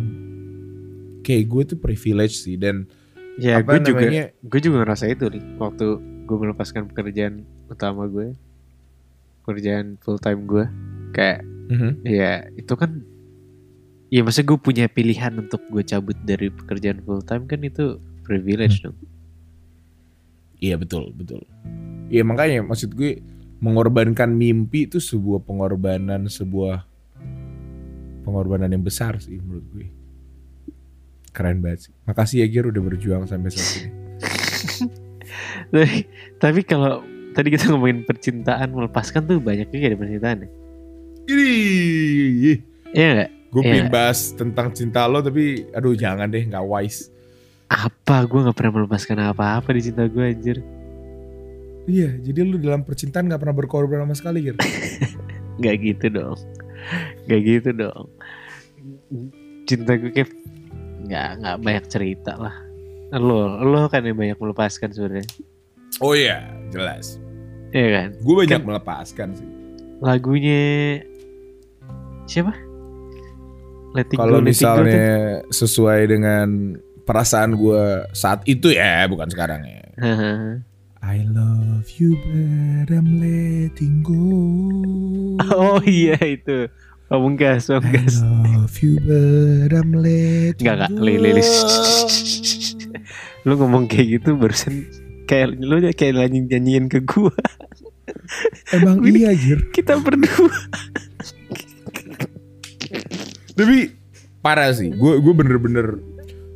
kayak gue tuh privilege sih dan ya apa gue juga gue juga ngerasa itu nih waktu gue melepaskan pekerjaan utama gue pekerjaan full time gue kayak Mhm. ya itu kan ya masa gue punya pilihan untuk gue cabut dari pekerjaan full time kan itu privilege dong Iya betul betul. Iya makanya maksud gue mengorbankan mimpi itu sebuah pengorbanan sebuah pengorbanan yang besar sih menurut gue. Keren banget sih. Makasih ya Gir udah berjuang sampai saat ini. tapi, tapi kalau tadi kita ngomongin percintaan melepaskan tuh banyak juga di percintaan ya Iya nggak gue Iya. pengen bahas tentang cinta lo tapi aduh jangan deh nggak wise. apa gue nggak pernah melepaskan apa-apa di cinta gue anjir Iya, jadi lu dalam percintaan nggak pernah berkorban sama sekali Gir. nggak gitu dong nggak gitu dong cinta gue kayak nggak nggak banyak cerita lah lo lo kan yang banyak melepaskan sebenarnya Oh iya, jelas. Iya kan Gue banyak Kan- melepaskan sih. lagunya siapa Kalau It Go misalnya sesuai dengan perasaan gue saat itu ya, bukan sekarang ya. I love you but I'm letting go. oh iya itu Pamungkas I Pamungkas love you but I'm letting Enggak enggak go. li, li, li. Shh, shh, shh, shh. Lu ngomong kayak gitu barusan kayak lu kayak nyanyi nyanyiin ke gua. Emang Ini- iya Gir. Kita berdua. Tapi parah sih. Gue gue bener-bener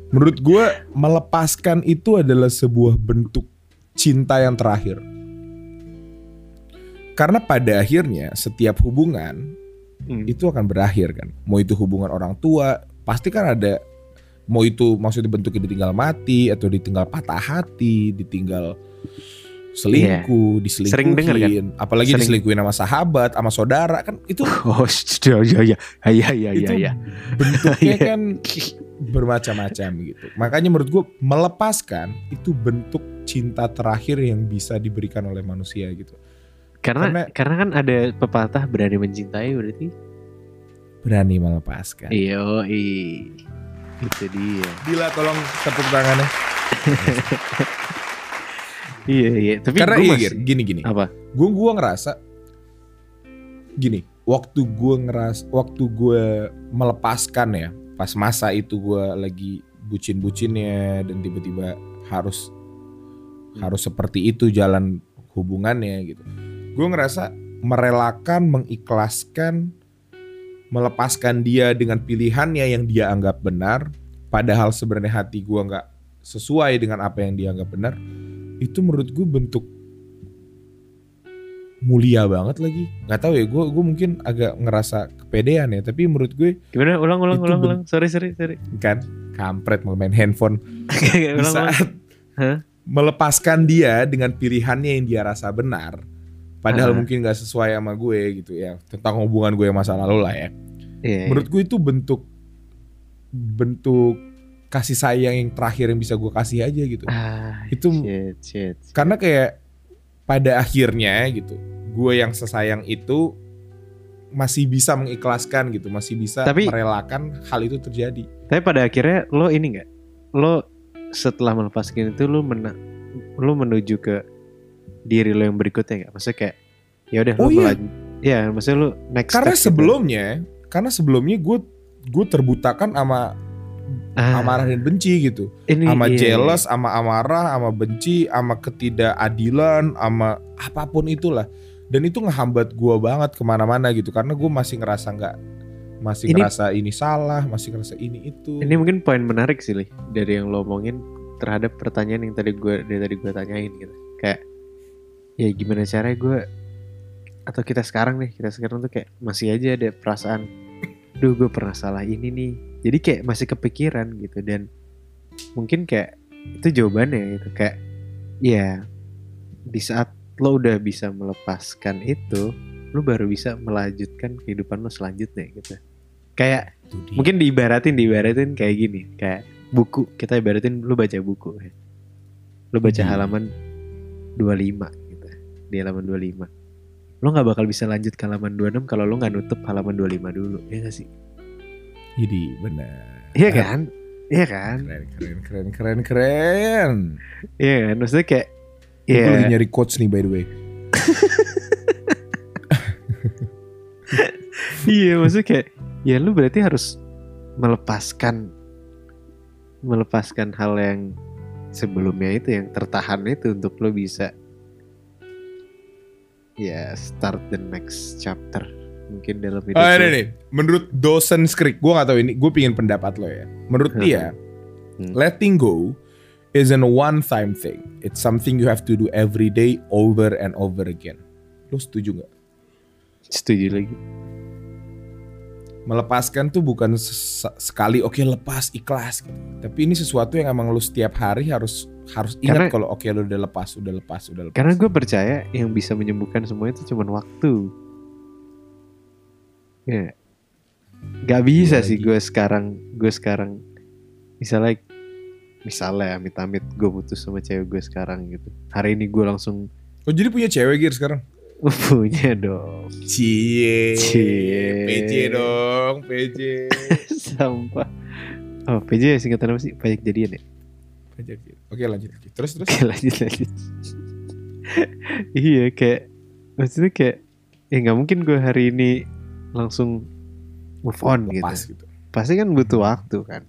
menurut gue melepaskan itu adalah sebuah bentuk cinta yang terakhir. Karena pada akhirnya setiap hubungan Hmm. itu akan berakhir kan. Mau itu hubungan orang tua, pasti kan ada mau itu maksudnya bentuknya ditinggal mati atau ditinggal patah hati, ditinggal selingkuh, diselingkuhin, Sering denger kan? apalagi Sering. diselingkuhin sama sahabat, sama saudara kan itu Oh, shh, ya ya ya ya ya itu ya. ya. bentuknya Iya. kan bermacam-macam gitu. Makanya menurut gue melepaskan itu bentuk cinta terakhir yang bisa diberikan oleh manusia gitu. Karena Karena- karena kan ada pepatah berani mencintai berarti. Berani melepaskan. Iya, i. Itu dia. Gila tolong tepuk tangannya. Iya, iya. Tapi Karena iya masih- Gir, gini gini. apa? Gue gua ngerasa gini, waktu gue ngeras waktu gue melepaskan ya, pas masa itu gue lagi bucin-bucinnya dan tiba-tiba harus harus seperti itu jalan hubungannya gitu. Gue ngerasa merelakan, mengikhlaskan, melepaskan dia dengan pilihannya yang dia anggap benar, padahal sebenarnya hati gue nggak sesuai dengan apa yang dia anggap benar, itu menurut gue bentuk mulia banget lagi. Nggak tahu ya, gue gue mungkin agak ngerasa kepedean ya, tapi menurut gue Gimana? Ulang ulang ulang ulang. Sorry sorry sorry. kan kampret mau main handphone di saat Hah? melepaskan dia dengan pilihannya yang dia rasa benar padahal Ah. mungkin gak sesuai sama gue gitu ya tentang hubungan gue yang masa lalu lah ya Iya. menurut gue itu bentuk bentuk kasih sayang yang terakhir yang bisa gue kasih aja gitu Ah, Itu- shit, shit. karena kayak pada akhirnya gitu gue yang sesayang itu masih bisa mengikhlaskan gitu masih bisa Tapi- merelakan hal itu terjadi Tapi pada akhirnya lo ini nggak? Lo setelah melepaskan itu lo mena lo menuju ke diri lo yang berikutnya nggak? Maksudnya kayak ya udah lo Oh, iya. melanjut. Iya, maksudnya lo next karena step gitu. sebelumnya karena sebelumnya gue gue terbutakan sama Ah, amarah dan benci gitu. Ini, sama iya, jealous sama amarah sama benci sama ketidakadilan sama apa pun itulah. Dan itu ngehambat gue banget ke mana-mana gitu karena gue masih ngerasa nggak masih Ini- ngerasa ini salah masih ngerasa ini itu. Ini mungkin poin menarik sih, Li, dari yang lo omongin terhadap pertanyaan yang tadi gue dari tadi gue tanyain gitu. Kayak ya gimana caranya gue atau kita sekarang nih, kita sekarang tuh kayak masih aja ada perasaan duh gue pernah salah ini nih. Jadi kayak masih kepikiran gitu dan mungkin kayak itu jawabannya gitu kayak ya di saat lo udah bisa melepaskan itu, lo baru bisa melanjutkan kehidupan lo selanjutnya gitu. Kayak mungkin diibaratin diibaratin kayak gini kayak buku kita ibaratin lu baca buku ya. lu baca Hmm. halaman 25 gitu di halaman 25 lu nggak bakal bisa lanjut ke halaman 26 kalau lu nggak nutup halaman 25 dulu ya gak sih? Jadi benar. Iya kan? Iya kan? Keren keren keren keren iya kan? Maksudnya kayak gue lagi Iya, nyari quotes nih by the way. Iya maksudnya kayak ya lu berarti harus melepaskan melepaskan hal yang sebelumnya itu yang tertahan itu untuk lo bisa ya start the next chapter mungkin dalam hidup Oh ini nih, menurut dosen skrip, gue gak tahu ini, gue pingin pendapat lo ya. Menurut Hmm. dia, Hmm. letting go isn't a one-time thing. It's something you have to do every day, over and over again. Lo setuju nggak? setuju lagi Melepaskan tuh bukan sekali oke lepas ikhlas gitu. Tapi ini sesuatu yang emang lo setiap hari harus harus ingat Karena- kalau oke lo udah lepas, udah lepas, udah lepas. karena gue percaya yang bisa menyembuhkan semua itu cuma waktu ya nggak bisa Iya sih gue sekarang gue sekarang misalnya misalnya amit-amit gue putus sama cewek gue sekarang gitu hari ini gue langsung Oh jadi punya cewek Gir sekarang? Punya dong Cie. Cie. PJ dong, PJ. sampah oh PJ singkatan apa sih pajak jadian ya Pajak. Oke lanjut lagi. Terus terus. Oke lanjut lanjut iya kayak maksudnya kayak ya nggak mungkin gue hari ini langsung move on lepas gitu gitu. pasti kan butuh waktu kan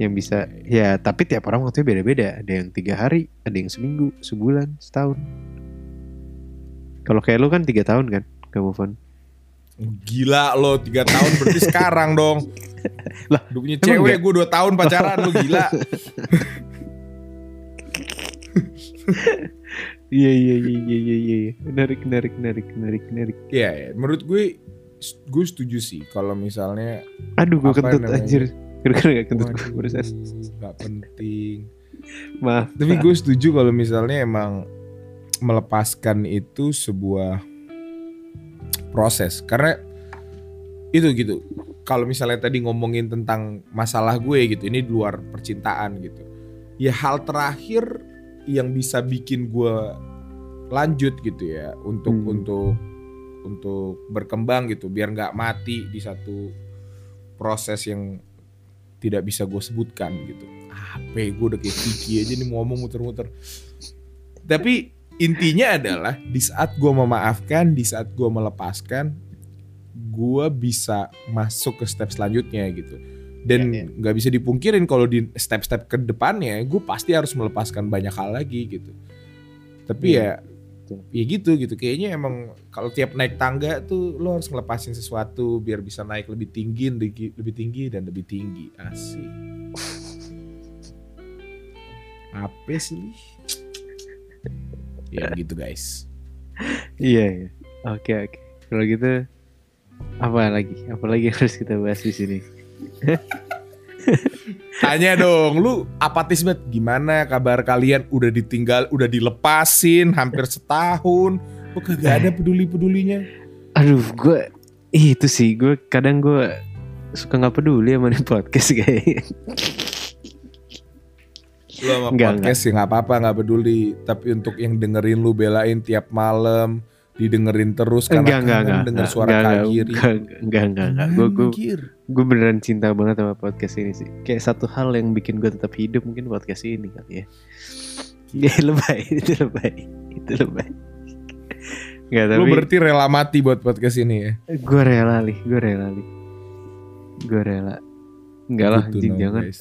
yang bisa ya tapi tiap orang waktunya beda-beda ada yang tiga hari ada yang seminggu sebulan setahun kalau kayak lu kan tiga tahun kan gak move on Gila lo 3 tahun berarti sekarang dong. Lah, Udah punya cewek gue 2 tahun pacaran lo gila. iya iya iya iya iya iya menarik menarik menarik menarik menarik Iya, ya, menurut gue gue setuju sih kalau misalnya aduh gue kentut namanya? anjir kira-kira gak kentut barusan nggak penting. maaf Tapi gue setuju kalau misalnya emang melepaskan itu sebuah proses karena itu gitu. Kalau misalnya tadi ngomongin tentang masalah gue gitu, ini di luar percintaan gitu. Ya hal terakhir yang bisa bikin gue lanjut gitu ya untuk Hmm. untuk untuk berkembang gitu biar nggak mati di satu proses yang tidak bisa gue sebutkan gitu. Apa ya, gue udah kayak Kiki aja nih ngomong muter-muter. Tapi intinya adalah di saat gue memaafkan, di saat gue melepaskan, gue bisa masuk ke step selanjutnya gitu. Dan Iya, iya. nggak bisa dipungkirin kalau di step-step ke depannya, gue pasti harus melepaskan banyak hal lagi gitu. Tapi Iya, ya, ya gitu gitu. Kayaknya emang kalau tiap naik tangga tuh lo harus ngelepasin sesuatu biar bisa naik lebih tinggi, lebih lebih tinggi dan lebih tinggi. Asik. Apa sih? Ya gitu guys. Iya, iya. Oke, oke. Kalau gitu apa lagi? Apa lagi yang harus kita bahas di sini? Tanya dong, lu apatis banget. Gimana kabar kalian? Udah ditinggal, udah dilepasin hampir setahun. Kok kagak ada peduli-pedulinya? Aduh, gue itu sih gue kadang gue suka nggak peduli sama podcast kayaknya. Lu sama Enggak, podcast ya nggak apa-apa, nggak peduli. Tapi untuk yang dengerin lu belain tiap malam, didengerin terus karena Enggak, enggak, enggak. denger enggak, suara enggak, Kak Giri. Enggak, enggak, enggak, enggak. Gue gue gue beneran cinta banget sama podcast ini sih. Kayak satu hal yang bikin gue tetap hidup mungkin podcast ini kali ya. Ya lebay, itu lebay, itu lebay. Enggak Lu tapi berarti rela mati buat podcast ini ya? gue rela nih, gue rela nih. Gue rela. Enggak lah, Gitu anjing dong, jangan. guys.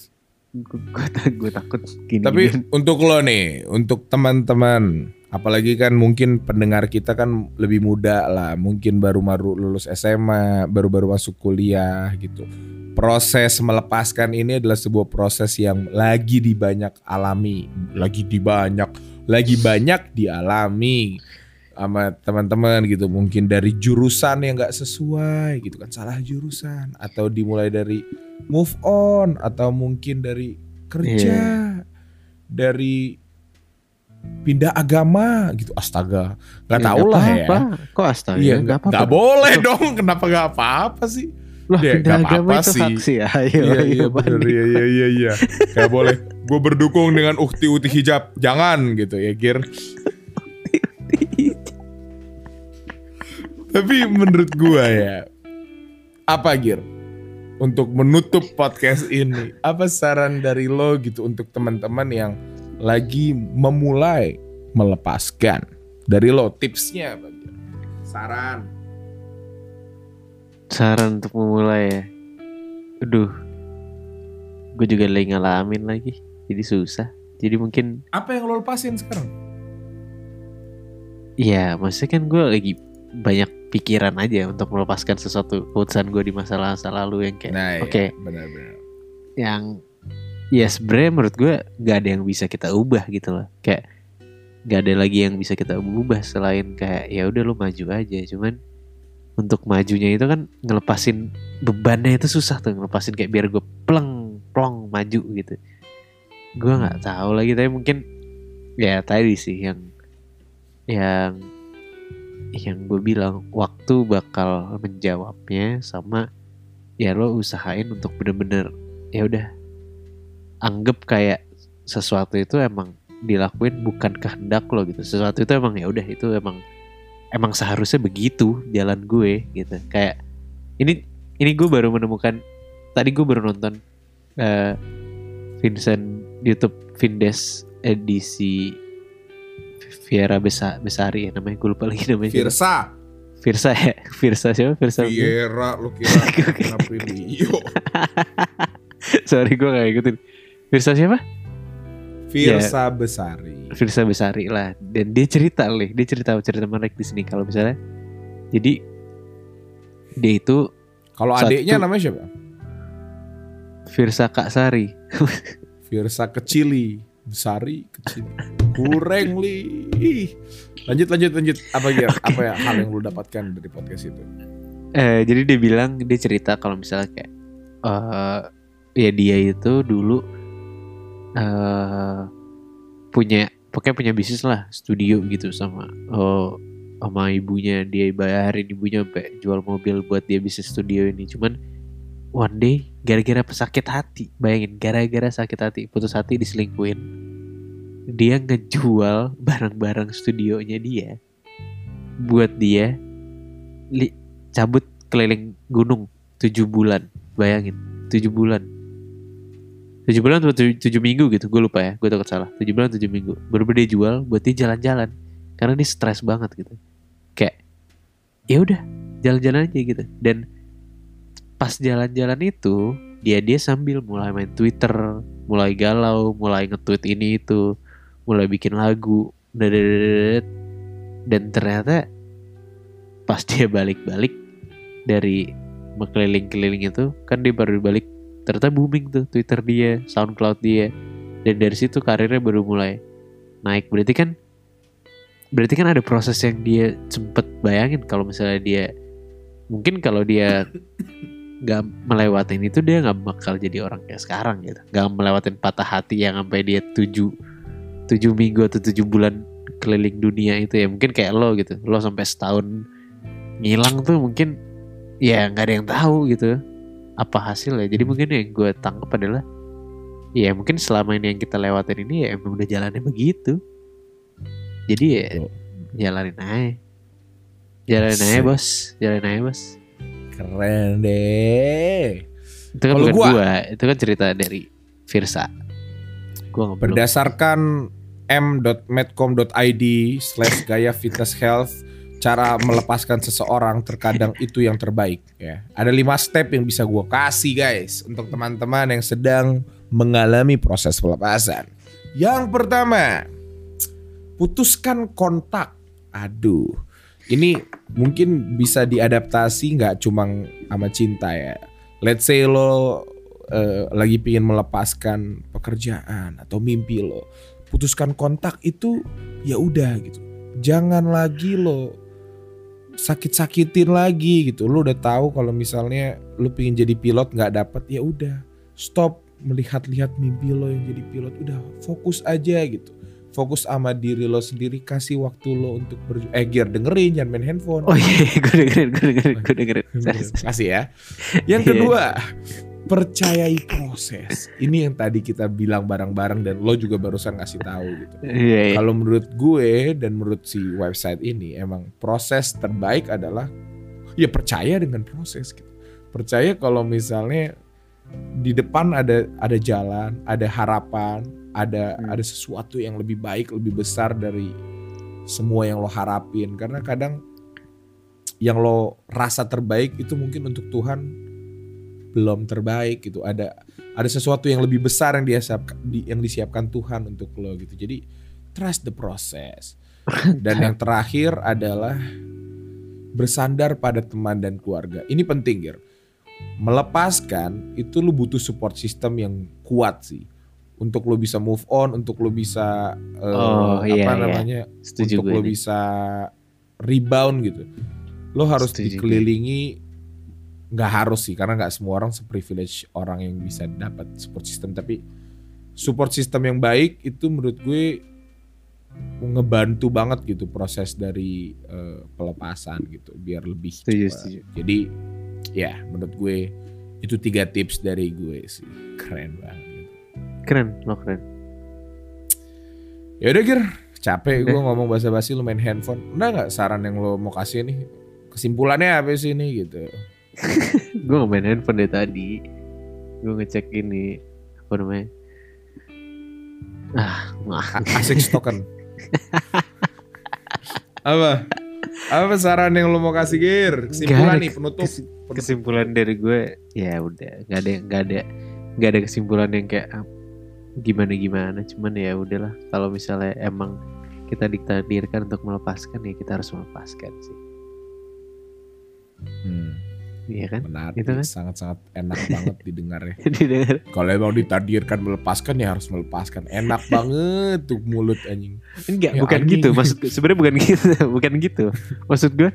Gue takut gini. Tapi untuk lo nih, untuk teman-teman, apalagi kan mungkin pendengar kita kan lebih muda lah, mungkin baru-baru lulus SMA, baru-baru masuk kuliah gitu. Proses melepaskan ini adalah sebuah proses yang lagi dibanyak alami, lagi dibanyak, lagi banyak dialami sama teman-teman gitu. Mungkin dari jurusan yang nggak sesuai gitu kan, salah jurusan. Atau dimulai dari move on. Atau mungkin dari kerja. Dari pindah agama gitu. Astaga. Nggak tahu lah ya. Kok astaga? iya nggak nggak boleh dong. Kenapa nggak apa-apa sih? Lah Ya, pindah agama apa-apa itu sih. sih. Ayo, iya ayo, iya bener. banding. iya iya iya iya. Nggak boleh. Gue berdukung dengan ukti-ukti hijab. Jangan gitu ya Gir tapi menurut gua ya apa Gir untuk menutup podcast ini apa saran dari lo gitu untuk teman-teman yang lagi memulai melepaskan dari lo tipsnya apa Gir? saran saran untuk memulai ya. Aduh. Gue juga lagi ngalamin lagi. Jadi susah. Jadi mungkin Apa yang lo lepasin sekarang? ya maksudnya kan gue lagi banyak pikiran aja untuk melepaskan sesuatu keputusan gue di masa-masa lalu yang kayak Nah, iya, oke benar-benar. yang ya sebenarnya menurut gue gak ada yang bisa kita ubah gitu loh. Kayak gak ada lagi yang bisa kita ubah selain kayak ya udah lu maju aja. Cuman untuk majunya itu kan ngelepasin bebannya itu susah tuh ngelepasin kayak biar gue pleng plong maju gitu. Gue nggak tahu lagi tapi mungkin ya tadi sih yang yang yang gue bilang waktu bakal menjawabnya sama ya lo usahain untuk bener-bener ya udah anggap kayak sesuatu itu emang dilakuin bukan kehendak lo gitu. Sesuatu itu emang ya udah itu emang emang seharusnya begitu jalan gue gitu. Kayak ini ini gue baru menemukan tadi gue baru nonton eh, Vincent YouTube Vindes edisi Viera Besa, Besari ya namanya gue lupa lagi namanya. Virsa. Virsa ya Virsa siapa Virsa Viera lu kira? Yo. sorry gue gak ikutin Virsa siapa Virsa Besari. Virsa Besari lah dan dia cerita nih dia cerita cerita menarik di sini kalau misalnya jadi dia itu Kalau adiknya namanya siapa? Virsa Kak Sari Virsa Kecili. Besari kecil. Kurang li. Lanjut lanjut lanjut. Apa ya? Apa ya hal yang lu dapatkan dari podcast itu? eh, jadi dia bilang dia cerita kalau misalnya kayak eh ya dia itu dulu eh punya pokoknya punya bisnis lah studio gitu sama oh sama ibunya dia bayarin ibunya sampai jual mobil buat dia bisnis studio ini cuman one day gara-gara pesakit hati. Bayangin gara-gara sakit hati putus hati diselingkuin dia ngejual barang-barang studionya dia. Buat dia li- cabut keliling gunung tujuh bulan. Bayangin tujuh bulan. Tujuh bulan atau tujuh, minggu gitu gue lupa ya gue takut salah. Tujuh bulan tujuh minggu. Baru dia jual buat dia jalan-jalan. Karena dia stres banget gitu. Kayak ya udah jalan-jalan aja gitu. Dan pas jalan-jalan itu dia dia sambil mulai main Twitter mulai galau mulai nge-tweet ini itu mulai bikin lagu dadadadadad. dan ternyata pas dia balik-balik dari keliling-keliling itu kan dia baru balik ternyata booming tuh Twitter dia, SoundCloud dia dan dari situ karirnya baru mulai naik berarti kan berarti kan ada proses yang dia sempet bayangin kalau misalnya dia mungkin kalau dia nggak melewatin itu dia nggak bakal jadi orang kayak sekarang gitu. Nggak melewatin patah hati yang sampai dia tujuh tujuh minggu atau tujuh bulan keliling dunia itu ya. Mungkin kayak lo gitu. Lo sampai setahun ngilang tuh mungkin ya nggak ada yang tahu gitu. Apa hasilnya? Jadi mungkin yang gue tangkap adalah ya mungkin selama ini yang kita lewatin ini ya emang udah jalannya begitu. Jadi ya jalanin aja. Jalanin aja bos. Jalanin aja bos Keren deh. itu kan bukan gua- gua itu kan cerita dari Virsa gua belum Berdasarkan m.medcom.id slash gaya fitness health cara melepaskan seseorang terkadang itu yang terbaik ya. Ada lima step yang bisa gue kasih guys untuk teman-teman yang sedang mengalami proses pelepasan. Yang pertama, putuskan kontak. Aduh, ini mungkin bisa diadaptasi nggak cuma sama cinta ya. Let's say lo eh, lagi pingin melepaskan pekerjaan atau mimpi lo, putuskan kontak itu ya udah gitu. Jangan lagi lo sakit-sakitin lagi gitu. Lo udah tahu kalau misalnya lo pingin jadi pilot nggak dapet ya udah stop melihat-lihat mimpi lo yang jadi pilot. Udah fokus aja gitu. Fokus sama diri lo sendiri, kasih waktu lo untuk ber eh Gear dengerin jangan main handphone. oh iya gue dengerin gue dengerin gue dengerin Sorry, sorry. Kasih ya. Yang Iya. kedua, percayai proses. Ini yang tadi kita bilang bareng-bareng dan lo juga barusan ngasih tahu gitu. iya iya Kalau menurut gue dan menurut si website ini emang proses terbaik adalah ya percaya dengan proses gitu. Percaya kalau misalnya di depan ada ada jalan, ada harapan, ada Hmm. ada sesuatu yang lebih baik, lebih besar dari semua yang lo harapin. Karena kadang yang lo rasa terbaik itu mungkin untuk Tuhan belum terbaik gitu. Ada ada sesuatu yang lebih besar yang disiapkan yang disiapkan Tuhan untuk lo gitu. Jadi trust the process. Dan yang terakhir adalah bersandar pada teman dan keluarga. Ini penting, Gir. Melepaskan itu lo butuh support system yang kuat sih. Untuk lo bisa move on, untuk lo bisa eh, Oh, iya, apa iya. namanya? Setuju untuk lo ini. bisa rebound gitu. Lo harus Setuju dikelilingi nggak harus sih karena nggak semua orang seprivilege orang yang bisa dapat support system tapi support system yang baik itu menurut gue ngebantu banget gitu proses dari eh, pelepasan gitu biar lebih Setuju, setuju. jadi ya menurut gue itu tiga tips dari gue sih keren banget. Keren, lo keren. ya udah Gir. Capek gue ngomong bahasa basi lu main handphone. Udah nggak saran yang lo mau kasih nih kesimpulannya apa sih ini gitu? Gue nggak main handphone dari tadi. Gue ngecek ini apa namanya? Ah, asik stoken apa? Apa saran yang lo mau kasih Gir? Kesimpulan ada nih penutup. Kes- kesimpulan dari gue ya udah. Nggak ada nggak ada nggak ada kesimpulan yang kayak gimana gimana cuman ya udahlah. Kalau misalnya emang kita ditakdirkan untuk melepaskan ya kita harus melepaskan sih. Hmm, iya kan? Menarik Gitu kan? sangat-sangat enak banget didengar ya. Jadi dengar kalau emang ditakdirkan melepaskan ya harus melepaskan. Enak banget tuh mulut anjing. Enggak Ya, bukan anjing. gitu. Maksud sebenarnya bukan gitu. Bukan gitu. Maksud gue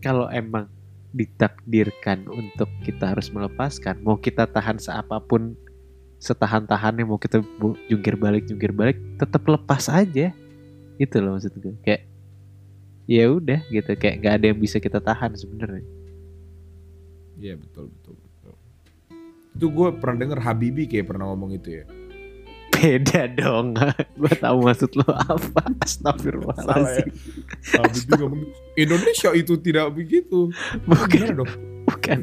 kalau emang ditakdirkan untuk kita harus melepaskan mau kita tahan seapapun setahan-tahannya mau kita jungkir balik jungkir balik tetap lepas aja. Itu loh maksud gue. Kayak ya udah gitu. Kayak gak ada yang bisa kita tahan sebenarnya. Iya betul betul betul. Itu gue pernah denger Habibi kayak pernah ngomong itu ya. Beda dong. Gue tahu maksud lo apa. Astagfirullahaladzim. Habibi ngomong Indonesia itu tidak begitu. Bukan. Dong bukan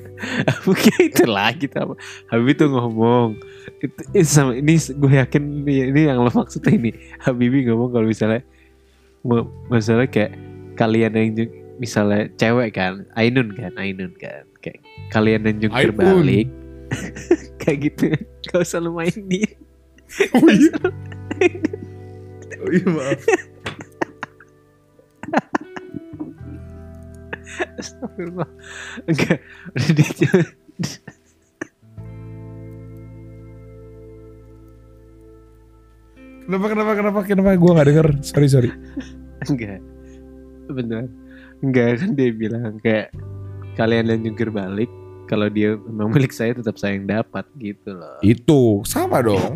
bukan itu lagi apa Habibie tuh ngomong itu, itu sama ini gue yakin ini, ini yang lo maksud ini. Habibie ngomong kalau misalnya masalah kayak kalian yang misalnya cewek kan Ainun kan Ainun kan kayak kalian yang jungkir balik. Kayak gitu. Gak usah lu mainin oh iya. Oh iya maaf Astagfirullah enggak udah dia kenapa kenapa kenapa kenapa gue gak denger sorry sorry Enggak. Benar. Enggak kan dia bilang kayak kalian yang jungkir balik kalau dia memang milik saya tetap saya yang dapat gitu loh. itu sama dong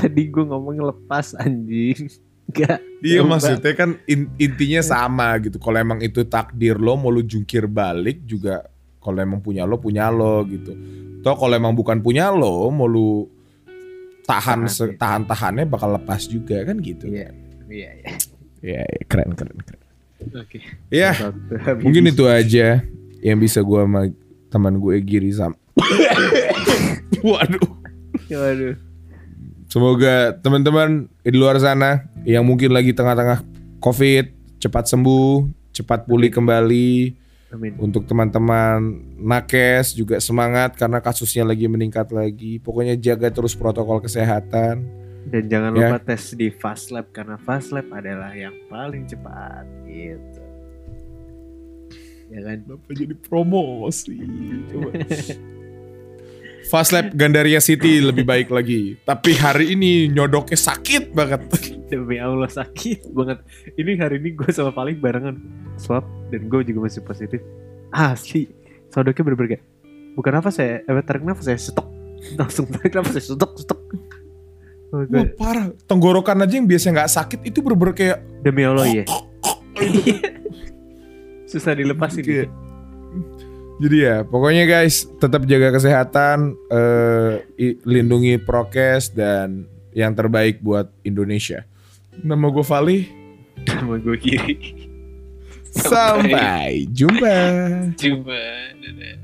Tadi gue ngomong lepas anjing. Enggak. Iya maksudnya kan in- intinya sama gitu. Kalau emang itu takdir lo mau lo jungkir balik juga kalau emang punya lo punya lo gitu. Toh kalau emang bukan punya lo mau lo tahan Tahan, se- iya. tahan-tahannya bakal lepas juga kan gitu. Iya. Iya, iya. Iya, iya, keren keren keren. Oke. Ya, Satu. mungkin itu aja yang bisa gua sama teman gue Giri Sam. Waduh. Waduh. Semoga teman-teman di luar sana yang mungkin lagi tengah-tengah COVID cepat sembuh, cepat pulih kembali. Amin. Untuk teman-teman nakes juga semangat karena kasusnya lagi meningkat lagi. Pokoknya jaga terus protokol kesehatan. Dan jangan Ya. lupa tes di Fast Lab karena Fast Lab adalah yang paling cepat gitu. Ya kan? Kenapa jadi promosi? Coba. Fast Lab Gandaria City lebih baik lagi. Tapi hari ini nyodoknya sakit banget. Demi Allah sakit banget. Ini hari ini gue sama paling barengan swab dan gue juga masih positif. Asli, sodoknya bener-bener kayak bukan apa saya, eh, tarik nafas saya stok langsung tarik nafas saya stok stok. Oh, Wah gue- parah. Tenggorokan aja yang biasanya nggak sakit itu bener-bener kayak demi Allah ya. Susah dilepasin. Kayak- Jadi ya, pokoknya guys, tetap jaga kesehatan, eh, lindungi prokes dan yang terbaik buat Indonesia. Nama gue Vali. Sama gue kiri. Sampai jumpa. Coba. Dadah.